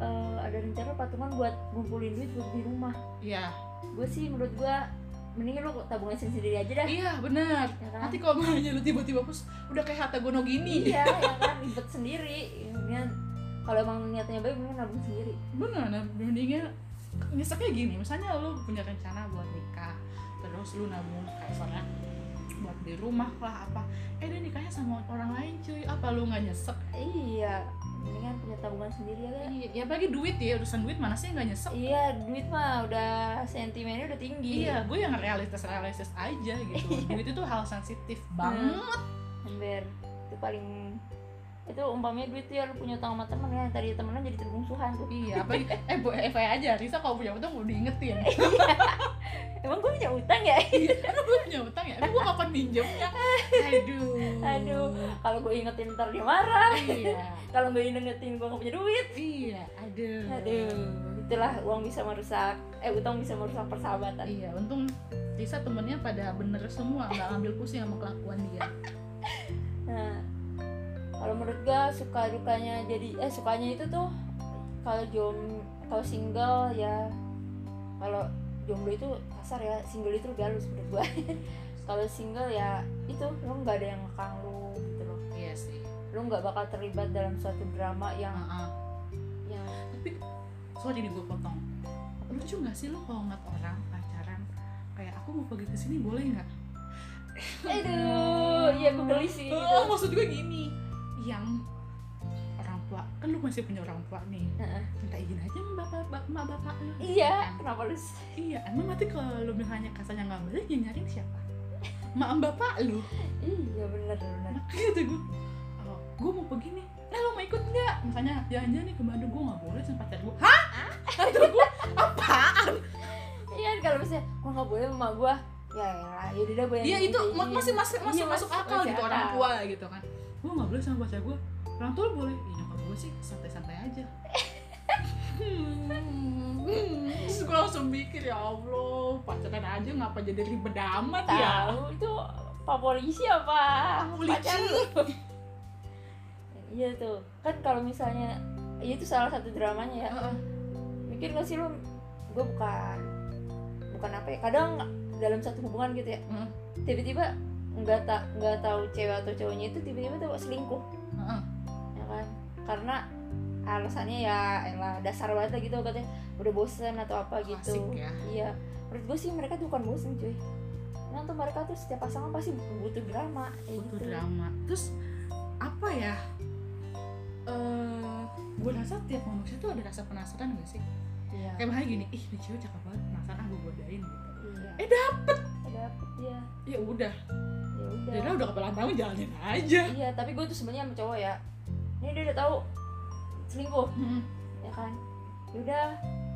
eh, ada rencana patungan buat ngumpulin duit buat di rumah? Iya, gue sih menurut gue mending lu tabungan sendiri aja dah. Iya benar. ya kan? Nanti kalau mahanya lu tiba-tiba pus udah kayak Hatta Gono gini. iya ya (laughs) kan? Ribet sendiri. Mendingan kalau emang niatnya baik mending nabung sendiri. Bener nah mendingan nyeseknya gini. Misalnya lu punya rencana buat nikah terus lu nabung kayak misalnya buat di rumah lah apa. Eh dia nikahnya sama orang lain cuy. Apa lu nggak nyesek? Iya mendingan punya tabungan sendiri ya kan iya ya bagi duit ya urusan duit mana sih nggak nyesek? Iya duit mah udah sentimennya udah tinggi. Iya gue yang realistis realistis aja gitu. (laughs) Duit itu hal sensitif banget. Ember itu paling itu umpamanya duit tuh ya lu punya utang sama temen ya tadi temenan jadi terbungsuhan tuh. Iya apalagi (laughs) eh bu FYI aja Risa kalau punya utang udah diingetin. (laughs) Emang gue punya utang ya? Iya kan gue punya utang ya? Emang gue kapan minjemnya? Aduh (laughs) Aduh. kalau gue ingetin ntar dia marah. Iya. Kalau gue ingetin gue gak punya duit. Iya aduh. Aduh itulah uang bisa merusak eh utang bisa merusak persahabatan. Iya, untung Risa temennya pada bener semua, nggak ngambil pusing sama kelakuan dia. nah kalau menurut gue suka dukanya jadi eh sukanya itu tuh kalau jom kalau single ya kalau jomblo itu kasar ya single itu galus menurut gue (laughs) kalau single ya itu lo nggak ada yang ngekang lu gitu loh Iya sih. lu nggak bakal terlibat dalam suatu drama yang yang Tapi sorry nih gue potong. Lucu nggak sih lo kalau ngeliat orang pacaran kayak aku mau pergi ke sini boleh nggak? aduh iya gue geli sih Oh, maksud gue gini, yang orang tua kan lu masih punya orang tua nih, Heeh. minta izin aja sama bapak, bap- emak bapak lu. iya kenapa lu Iya, emang nanti kalau lu misalnya kasarnya nggak balik, yang nyariin siapa? Mak em bapak lu. iya bener bener. Makanya tuh gue oh, gue mau pergi nih. Nah lo mau ikut nggak? Misalnya jalan-jalan nih ke Bandung gue nggak boleh sama pacar gue hah? Kata gue apaan? Iya kan kalau misalnya gue nggak boleh sama gue ya ya yaudah dah gue yang Iya itu ma- masih masih masih Iya, masuk akal masih gitu orang tua gitu kan gue nggak boleh sama pacar gue orang tua boleh. Ya nyokap gue sih santai-santai aja. Hmm, (laughs) terus gue langsung mikir ya Allah pacaran aja ngapa jadi ribet amat ya? Itu pak polisi apa Polisi. pacar lu. (laughs) iya tuh. Kan kalau misalnya iya itu salah satu dramanya ya. Heeh. mikir gak sih lu gue bukan bukan apa ya kadang dalam satu hubungan gitu ya Heeh. tiba-tiba nggak tak nggak tahu cewek atau cowoknya itu tiba-tiba tuh selingkuh. Heeh. ya kan? Karena alasannya ya elah dasar banget lah gitu katanya udah bosen atau apa gitu. Klasik ya. iya. Menurut gue sih mereka tuh bukan bosen cuy. Nah tuh mereka tuh setiap pasangan pasti butuh drama kayak butuh gitu. drama. Terus apa ya? Eh gue rasa tiap manusia tuh ada rasa penasaran gak sih? Iya. Kayak makanya gini ih ini cewek cakep banget penasaran gue godain gitu. Iya. Eh dapet! Dapet dia ya udah. ya udah. Dara udah kepelan tahu jalanin aja. Iya tapi gue tuh sebenarnya sama cowok ya. Ini dia udah tahu selingkuh. Mm-mm. ya kan? Yaudah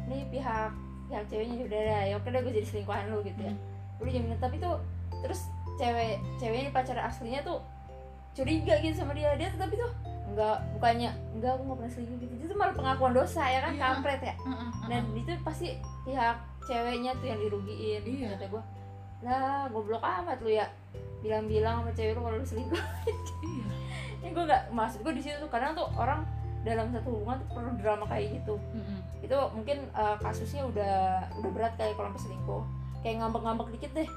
nih pihak pihak ceweknya udah dah ya oke deh gue jadi selingkuhan lu gitu ya. Udah jaminan tapi tuh terus cewek ceweknya pacar aslinya tuh curiga gitu sama dia. Dia tapi tuh enggak bukannya enggak aku nggak pernah selingkuh gitu. Itu malah pengakuan dosa ya kan Iya. kampret ya. Heeh, dan heeh. itu pasti pihak ceweknya tuh yang dirugiin Iya. kata gue lah goblok amat lu ya bilang-bilang sama cewek lu kalau lu selingkuh iya. Ini gue nggak maksud gue di situ tuh kadang tuh orang dalam satu hubungan tuh perlu drama kayak gitu. Mm-mm. itu mungkin eh, kasusnya udah udah berat kayak kalau selingkuh. Kayak ngambek-ngambek dikit deh.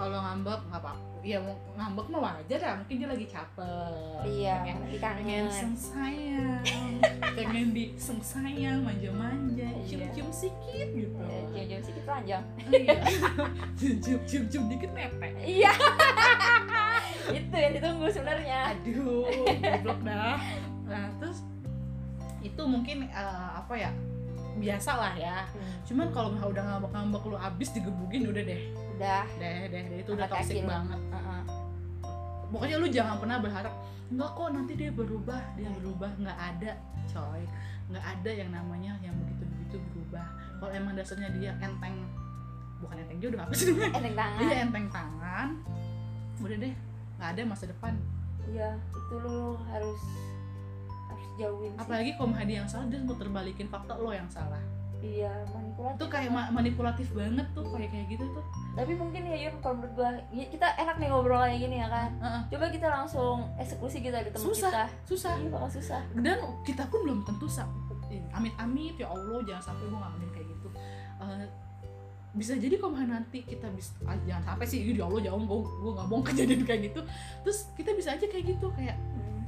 Kalau ngambek nggak apa ya ngambek mah wajar lah mungkin dia lagi capek. Iya pengen pengen kangen. seng sayang (laughs) pengen di seng sayang manja-manja Iya. cium-cium sikit gitu. Eh, jam-jam sedikit panjang Iya. cium-cium (laughs) (laughs) dikit netek iya. Itu yang ditunggu sebenarnya. Aduh goblok dah. Nah terus itu mungkin eh, apa ya biasa lah ya. Cuman kalau misalnya udah ngambek-ngambek lu abis digebugin udah deh. Udah. Deh deh, deh. Itu udah toxic banget. Heeh. pokoknya lu jangan pernah berharap enggak kok nanti dia berubah. Dia berubah nggak ada coy. Nggak ada yang namanya yang begitu begitu berubah. Kalau emang dasarnya dia enteng bukan enteng jodoh apa sih? (laughs) Enteng tangan. Dia enteng tangan. Udah deh nggak ada masa depan. Iya itu lu harus jauhin sih. apalagi kalau dia yang salah dia mau terbalikin fakta lo yang salah. Iya manipulatif itu kayak ma- manipulatif banget tuh kayak kayak gitu tuh. Tapi mungkin ya Yun kalau menurut gua ya, kita enak nih ngobrol kayak gini ya kan? Heeh. coba kita langsung eksekusi kita di teman Susah. kita. susah. Iya bakal susah. Dan kita pun belum tentu amit-amit ya Allah jangan sampai gue ngalamin kayak gitu. Eh, bisa jadi kalau nanti kita bisa ah, jangan sampai sih ya Allah jauh gue gue nggak mau (laughs) kejadian kayak gitu. Terus kita bisa aja kayak gitu kayak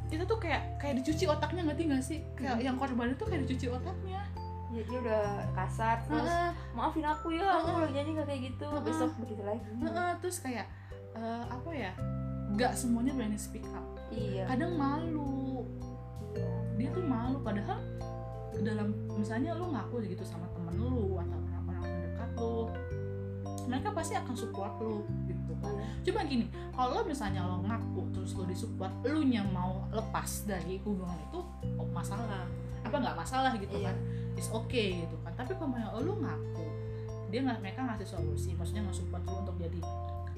Hmm. kita tuh kayak kayak dicuci otaknya ngerti nggak sih? Kayak yang korban itu kayak dicuci otaknya. Ya dia udah kasar terus Heeh, maafin aku ya aku lagi nyanyi gak kayak gitu Heeh. besok begitu lagi. Heeh, terus kayak eh, apa ya nggak semuanya berani speak up. Iya. Kadang malu. Iya dia tuh malu padahal dalam misalnya lu ngaku gitu sama temen lu atau orang-orang terdekat lu mereka pasti akan support lu gitu. Kan Iya. cuma gini kalau misalnya lo ngaku terus lo disupport lu yang mau lepas dari hubungan itu oh, masalah. Apa nggak masalah gitu Iya. kan? Is okay gitu kan. Tapi kalau misalnya lu ngaku dia nggak mereka ngasih solusi maksudnya nggak support lu untuk jadi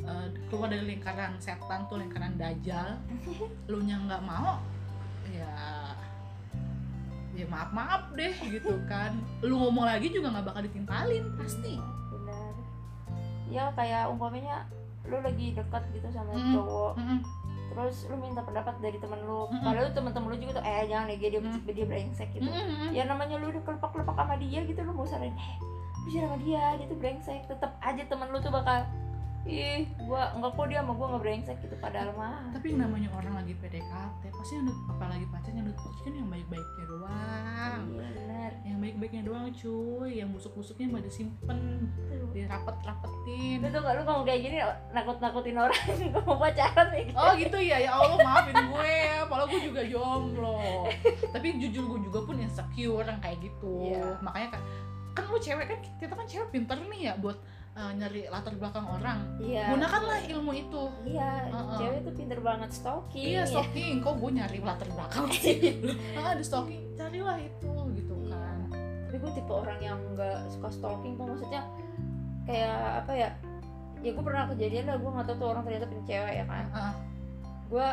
eh, keluar dari lingkaran setan tuh lingkaran dajal lu (laughs) nya nggak mau ya ya maaf maaf deh gitu (laughs) kan. Lu ngomong lagi juga nggak bakal ditimpalin pasti. Benar. Ya kayak umpamanya lu lagi dekat gitu sama Mm. cowok Mm-mm. terus lu minta pendapat dari temen lu Mm-mm. padahal temen-temen lu juga tuh eh jangan deh dia Mm. dia brengsek gitu Mm-mm. ya namanya lu udah kelepak-kelepak sama dia gitu lu mau saranin eh bicara sama dia dia tuh brengsek tetap aja temen lu tuh bakal ih gua enggak kok dia sama gua nggak brengsek gitu padahal mah. Tapi yang namanya orang lagi PDKT pasti yang apalagi pacarnya nut kan yang baik-baiknya doang. Iya benar. Yang baik-baiknya doang cuy. Yang busuk-busuknya mah disimpen Tuh. dirapet-rapetin lu tuh gak lu ngomong kayak gini nakut-nakutin orang (laughs) gua mau pacaran nih. Oh gitu ya, ya Allah maafin gue ya, padahal gue juga jomblo. Tapi jujur gue juga pun insecure yang kayak gitu. Iya. Makanya kan, kan lu cewek kan, kita kan cewek pinter nih ya buat eh, nyari latar belakang orang. Iya. Gunakanlah ilmu itu. Iya Uh-uh. cewek tuh pinter banget stalking. Iya ya. stalking, kok gue nyari latar belakang (laughs) sih? Ah ada stalking, carilah itu gitu kan. Tapi gue tipe orang yang nggak suka stalking tuh maksudnya kayak apa ya ya gue pernah kejadian lah gue nggak tahu tuh orang ternyata punya cewek ya kan. Ah, gue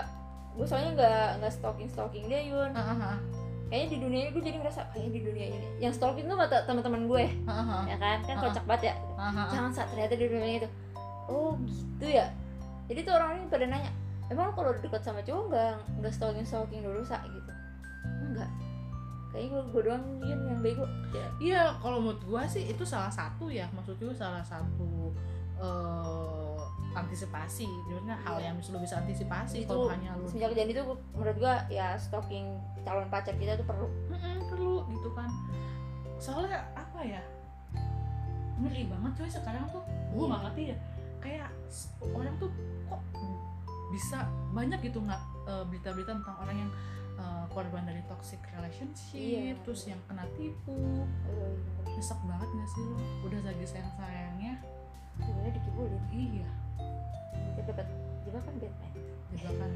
gue soalnya nggak nggak stalking stalking dia Yun. Ah, ah, kayaknya di dunia ini gue jadi ngerasa kayaknya di dunia ini. Yang stalking tuh kata teman-teman gue. Ah, ya kan? Kan kocak banget ya. Ah. jangan saat ternyata di dunia itu. Oh gitu ya? Jadi tuh orang ini pada nanya emang kalau dekat sama cowok nggak nggak stalking stalking dulu sa? Gitu. Enggak. Kayaknya gue gue doang Yun, yang bego. Ya. Iya, kalau menurut gua sih itu salah satu ya, maksud gua salah satu eh, antisipasi. Maksudnya hal Iya. yang lu bisa antisipasi itu hanya lu semenjak kejadian itu menurut gua ya stalking calon pacar kita tuh perlu Mm-mm, perlu gitu kan. Soalnya apa ya? Ngeri banget coy sekarang tuh. Gua Iya. nggak ngerti ya. Kayak orang tuh kok bisa banyak gitu nggak eh, berita-berita tentang orang yang eh, korban dari toxic relationship, Iya. terus yang kena tipu. Eh, Nyesek banget gak sih lo? Udah lagi sayang-sayangnya sebenarnya dikibulin Iya, dapat jebakan Batman jebakan.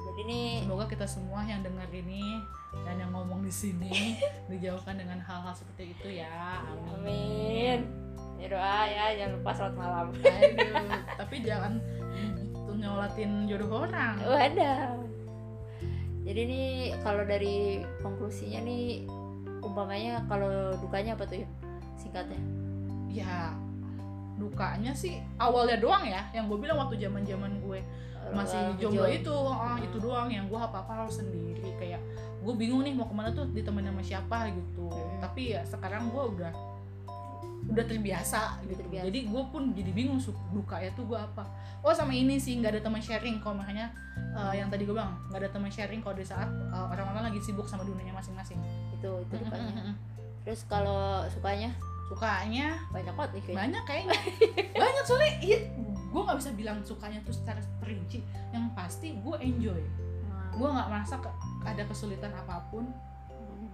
jadi nih Semoga kita semua yang dengar ini dan yang ngomong di sini (laughs) dijauhkan dengan hal-hal seperti itu ya. Amin. amin ya doa ya jangan lupa selamat malam Aduh, (laughs) tapi jangan nyolatin jodoh orang. wadah jadi nih kalau dari konklusinya nih umpamanya kalau dukanya apa tuh ya singkatnya Ya, dukanya sih awalnya doang ya. Yang gue bilang waktu zaman-zaman gue masih jomblo itu, ah, itu doang yang gue apa-apa harus sendiri. Kayak gue bingung nih mau ke mana tuh ditemenin sama siapa gitu. Hmm. Tapi ya sekarang gue udah udah terbiasa gitu. terbiasa. Jadi gue pun jadi bingung su- dukanya tuh gue apa. Oh sama ini sih nggak ada teman sharing. Kalau makanya eh, yang tadi gue bilang nggak ada teman sharing kalau di saat eh, orang-orang lagi sibuk sama dunianya masing-masing. itu itu dukanya terus kalau sukanya Sukanya banyak banget nih kayaknya banyak kayaknya (laughs) banyak soalnya iya, gue nggak bisa bilang sukanya tuh secara perinci. Yang pasti gue enjoy. Nah, Gue nggak merasa ke- ada kesulitan apa pun. Hmm.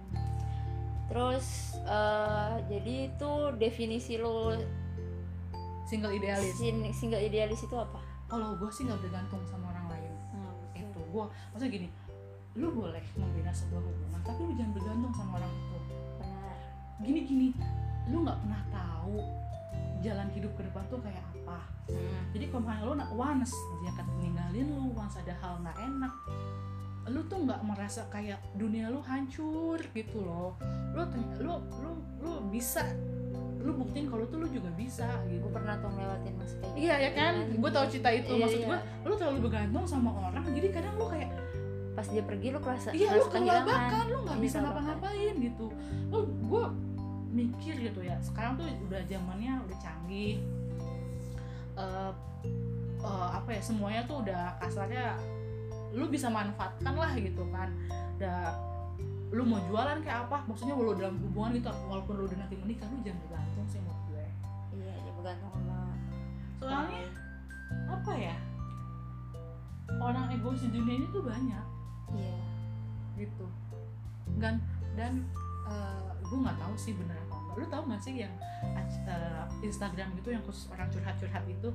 Terus eh, jadi itu definisi lo Single idealis. sin- single idealis itu apa? Kalau gue sih nggak bergantung sama orang lain. Hmm, itu gue maksudnya gini lu boleh membina sebuah hubungan tapi lu jangan bergantung sama orang itu gini gini lu nggak pernah tahu jalan hidup ke depan tuh kayak apa. Hmm. jadi kalau misalnya lu nak once dia akan ninggalin lu once ada hal nggak enak lu tuh nggak merasa kayak dunia lu hancur gitu loh. Lu lu lu lu bisa lu buktiin kalau tuh lu juga bisa gitu. Gue pernah tuh ngelewatin kayak iya ya kan? gue tahu cerita itu. Iya, maksud iya. gue lu terlalu bergantung sama orang jadi kadang lu kayak Pas dia pergi lu kerasa iya lu kelabakan lu nggak Iya, bisa ngapa-ngapain gitu. Lu gue mikir gitu ya. Sekarang tuh udah zamannya udah canggih. Eh, eh, apa ya semuanya tuh udah kasarnya lu bisa manfaatkan lah gitu kan. Udah lu mau jualan kayak apa maksudnya walau dalam hubungan gitu walaupun lu udah nanti menikah lu jangan bergantung sih menurut gue. Iya, dia bergantung sama soalnya apa ya orang egois di dunia ini tuh banyak. Iya. gitu. Dan dan gue nggak tahu sih enggak lu tahu nggak sih yang eh, Instagram itu yang khusus orang curhat-curhat itu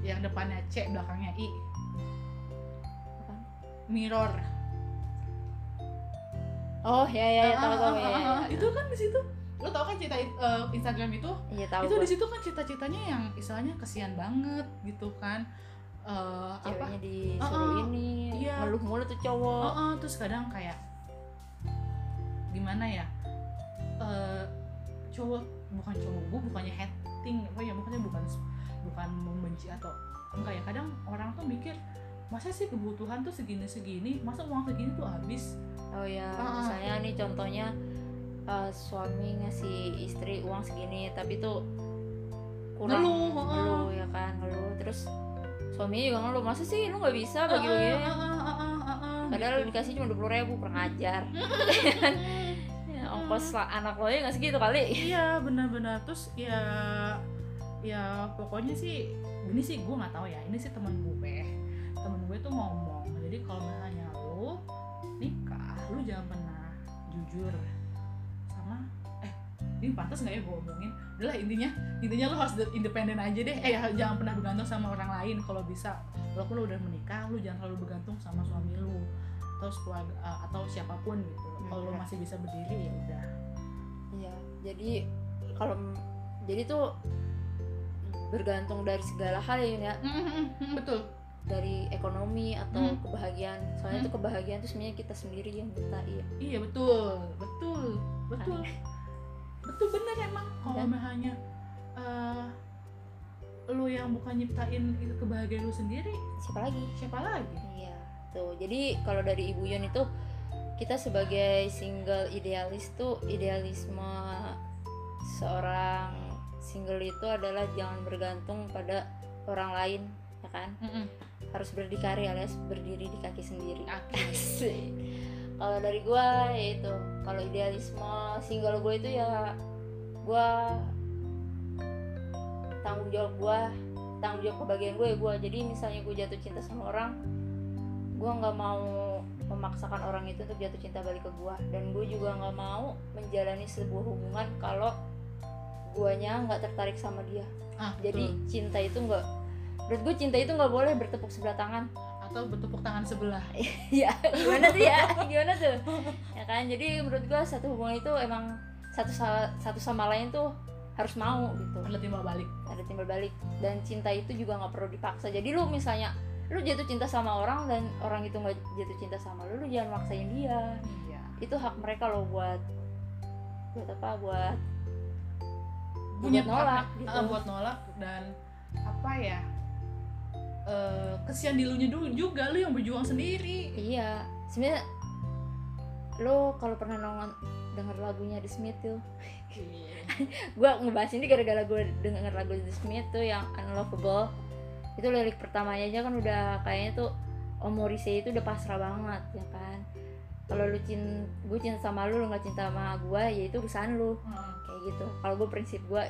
yang depannya C belakangnya I Apaan? mirror Oh, ya ya, ya tahu Ah, tahu ah, ya. ah, ya. ah, itu kan di situ lu tau kan cerita eh, Instagram itu Iya tahu. itu di situ kan cita-citanya yang istilahnya kesian banget gitu kan Eh, apa disuruh Ah, ah. ini, Iya. ngeluh mulu tuh cowok. Oh, oh, terus kadang kayak gimana ya Eh cowok bukan cowok gue bukannya hating apa ya bukannya bukan bukan membenci atau enggak ya kadang orang tuh mikir masa sih kebutuhan tuh segini segini masa uang segini tuh habis? Oh ya, Ah, misalnya nih contohnya eh, suami ngasih istri uang segini tapi tuh kurang Ngeluh, ah. ngeluh ya kan ngeluh. Terus suaminya juga ngeluh masa sih lu nggak bisa bagi bagi Ah, ah, ah, ah, ah, ah, padahal gitu. dikasih cuma dua puluh ribu kurang ajar (laughs) ya, ongkos lah anak lo ya nggak segitu kali? Iya benar-benar. Terus ya ya pokoknya sih ini sih gue nggak tahu ya ini sih teman gue temen gue tuh ngomong jadi kalau misalnya lu nikah lu jangan pernah jujur sama eh ini pantas nggak ya gue omongin? Udah lah intinya intinya lu harus de- independen aja deh. Eh jangan pernah bergantung sama orang lain. Kalau bisa walaupun lu udah menikah lu jangan terlalu bergantung sama suami lu atau keluarga eh, atau siapa pun gitu. Kalau lu Iya. masih bisa berdiri ya udah. Iya jadi kalau jadi tuh bergantung dari segala hal ya Nya. betul. Dari ekonomi atau Hmm. kebahagiaan. Soalnya Hmm. tuh kebahagiaan tuh sebenarnya kita sendiri yang minta iya. Iya betul, betul, betul, betul bener emang. Kalau Dan- misalnya eh, lu yang bukan nyiptain itu kebahagiaan lu sendiri siapa lagi? siapa lagi? Iya tuh jadi kalau dari ibu Yun itu kita sebagai single idealis tuh idealisme seorang single itu adalah jangan bergantung pada orang lain ya kan? Harus berdikari alias berdiri di kaki sendiri. (laughs) Asik. kalau dari gua yaitu kalau idealisme single gue itu ya gua tanggung jawab gua tanggung jawab kebahagiaan gue ya gua. Jadi misalnya gue jatuh cinta sama orang gua nggak mau memaksakan orang itu untuk jatuh cinta balik ke gua. Dan gue juga nggak mau menjalani sebuah hubungan kalau guanya nggak tertarik sama dia. Ah, jadi betul. cinta itu nggak menurut gue cinta itu nggak boleh bertepuk sebelah tangan. Atau bertepuk tangan sebelah. (laughs) Ya gimana tuh ya? Gimana tuh? Ya kan? Jadi menurut gue satu hubungan itu emang satu sa- satu sama lain tuh harus mau gitu. Ada timbal balik. Ada timbal balik. Dan cinta itu juga nggak perlu dipaksa. Jadi lu misalnya lu jatuh cinta sama orang dan orang itu nggak jatuh cinta sama lu lu jangan maksain dia. Iya. Itu hak mereka loh buat buat apa? Buat punya buat nolak apa- gitu. buat nolak dan apa ya eh kesian dilunya dulu juga lu yang berjuang sendiri. Iya sebenarnya lo kalau pernah nonton denger lagunya The Smith tuh. (laughs) Gue ngebahas ini gara-gara gue denger lagu The Smith tuh yang Unlovable itu lirik pertamanya aja kan udah kayaknya tuh Om Morrissey itu udah pasrah banget ya kan? Kalau lu cinta gue cinta sama lu lu nggak cinta sama gue ya itu urusan lu. Heeh, kayak gitu. Kalau gue prinsip gue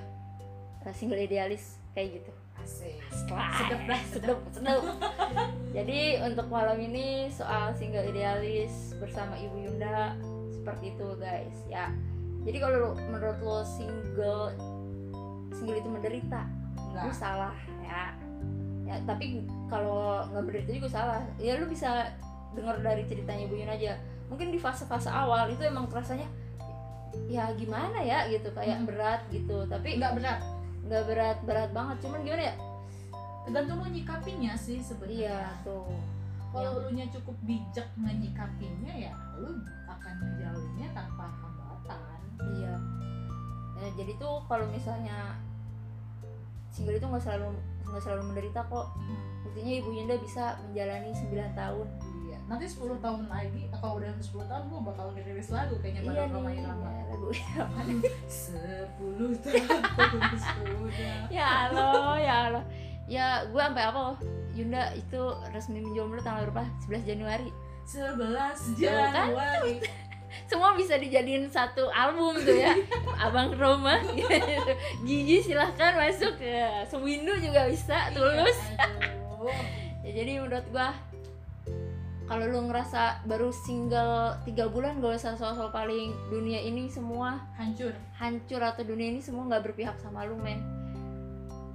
uh, single idealis kayak gitu. Asik. Wah, Sedep dah, sedep sedep. (laughs) Jadi untuk malam ini soal single idealis bersama ibu Yunda seperti itu guys ya. Jadi kalau lu- menurut lo single single itu menderita? Enggak lu salah ya ya tapi kalau nggak menderita juga salah. Ya lu bisa dengar dari ceritanya ibu Yun aja. Mungkin di fase-fase awal itu emang rasanya ya gimana ya? gitu kayak Hmm. berat gitu. Tapi enggak berat. Nggak berat berat banget. Cuman gimana ya? Tergantung lu nyikapinya sih sebenarnya. Iya tuh kalau lu nya cukup bijak menyikapinya ya lu akan menjalinnya tanpa hambatan. Iya. Ya, jadi tuh kalau misalnya single itu nggak selalu nggak selalu menderita kok. Buktinya Ibu Yunda bisa menjalani 9 tahun. iya nanti 10 tahun lagi kalau udah 10 tahun gua bakal ngerilis lagu kayaknya iya baru nih, Roma Irama ya, lagu. 10 (laughs) tahun (laughs) sudah ya Allah, ya Allah. Ya, gue sampai apa loh? Yunda itu resmi menjomblo tanggal berapa? 11 Januari. 11 kan? Semua bisa dijadiin satu album tuh ya. (laughs) Abang Roma. (laughs) Gigi silahkan masuk ke Sewindu juga bisa, tulus. Iya, aduh. (laughs) ya jadi menurut gua kalau lu ngerasa baru single tiga bulan gak usah soal-soal paling dunia ini semua hancur hancur atau dunia ini semua nggak berpihak sama lu men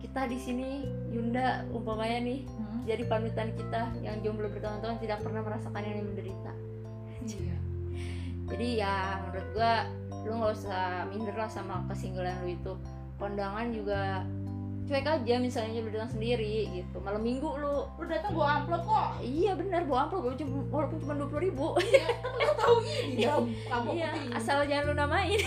kita di sini Yunda umpamanya nih Hmm, jadi panutan kita yang jomblo bertahun-tahun tidak pernah merasakan yang menderita iya jadi ya menurut gua lu nggak usah minder lah sama kesinggalan lu itu. Kondangan juga cuek aja misalnya lu datang sendiri gitu. Malam minggu lu lu datang bawa amplop kok. Iya benar bawa amplop. Walaupun cuma- walaupun cuma dua puluh ribu. lu tahu ini (laughs) ya iya asal jangan lu namain.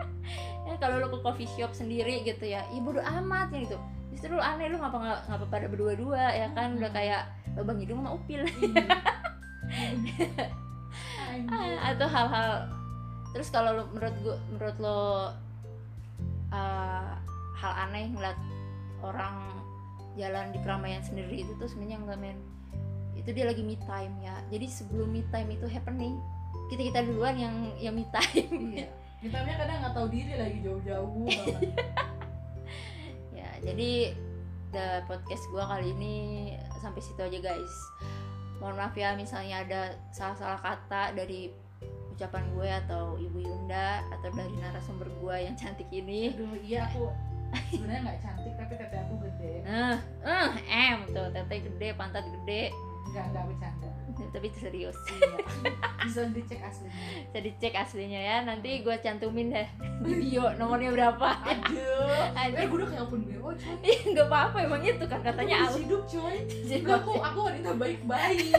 (laughs) ya kalau lu ke coffee shop sendiri gitu ya, ya bodo amat ya gitu. Justru lu aneh lu ngapa nggak ngapa pada berdua-dua ya kan? Udah kayak lubang hidung sama upil. Ah, (laughs) atau hal-hal. Terus kalau lu menurut gua menurut lo uh, hal aneh ngeliat orang jalan di keramaian sendiri itu tuh sebenarnya enggak men. Itu dia lagi me time ya. Jadi sebelum me time itu happening kita kita duluan yang yang me time. Iya. (laughs) Hitamnya kadang nggak tahu diri lagi jauh-jauh (laughs) banget. ya jadi the podcast gua kali ini sampai situ aja guys mohon maaf ya misalnya ada salah-salah kata dari ucapan gue atau ibu Yunda atau dari narasumber gue yang cantik ini Aduh iya aku sebenarnya nggak cantik tapi tete aku gede. eh eh em tuh tete gede pantat gede Nggak nggak bercanda. tapi serius Iya. Bisa dicek aslinya. (laughs) bisa dicek aslinya ya nanti gue cantumin deh (laughs) di bio nomornya berapa Aduh. Aduh. Eh gue udah kayak akun BO coy. Ih, nggak apa-apa emang itu kan katanya Aku hidup coy. Enggak, (laughs) aku aku wanita baik-baik.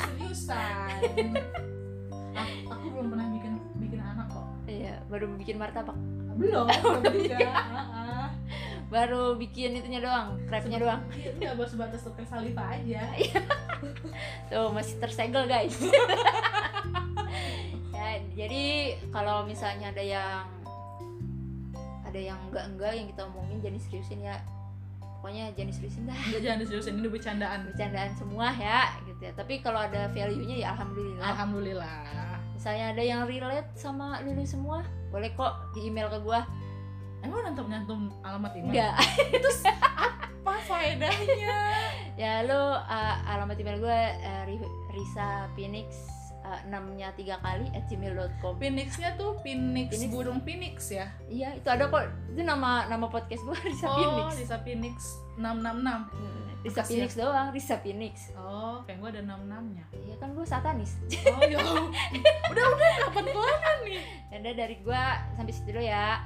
Seriusan. Aku, aku belum pernah bikin bikin anak kok. iya baru bikin martabak Belum, belum. Baru bikin itunya doang crabnya doang. Iya, enggak baru sebatas tukar saliva aja. (laughs) tuh masih tersegel guys. (laughs) Ya jadi kalau misalnya ada yang ada yang enggak enggak yang kita omongin jadi seriusin ya. Pokoknya jangan seriusin dah. Enggak jangan diseriusin ini bercandaan. bercandaan semua ya gitu ya. Tapi kalau ada value nya ya alhamdulillah. Alhamdulillah. misalnya ada yang relate sama Lili semua boleh kok di email ke gua Emang nyantum nyantum alamat email? enggak (laughs) Apa faedahnya? ya lu uh, alamat email gue uh, Ri- Risa Phoenix uh, 6 nya tiga kali at gmail.com Phoenixnya tuh Phoenix, Phoenix. burung Phoenix ya. iya itu ada kok itu nama nama podcast gue (laughs) Risa oh, Phoenix Lisa Phoenix 666. Hmm, Risa Makasih Phoenix doang Risa Phoenix Oh, kayak gue ada 66 nya iya kan gue satanis Oh, ya. (laughs) udah udah kapan kelar nih? ya udah dari gue sampai situ dulu ya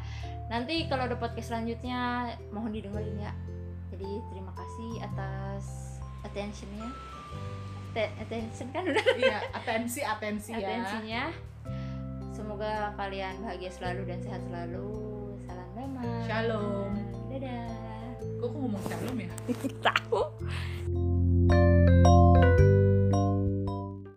nanti kalau ada podcast selanjutnya mohon didengerin ya. Jadi terima kasih atas attentionnya. Atte- attention kan udah. Iya, atensi atensi ya. atensinya semoga kalian bahagia selalu dan sehat selalu. Salam damai. Shalom. dadah. Kok aku ngomong shalom ya? (laughs) tahu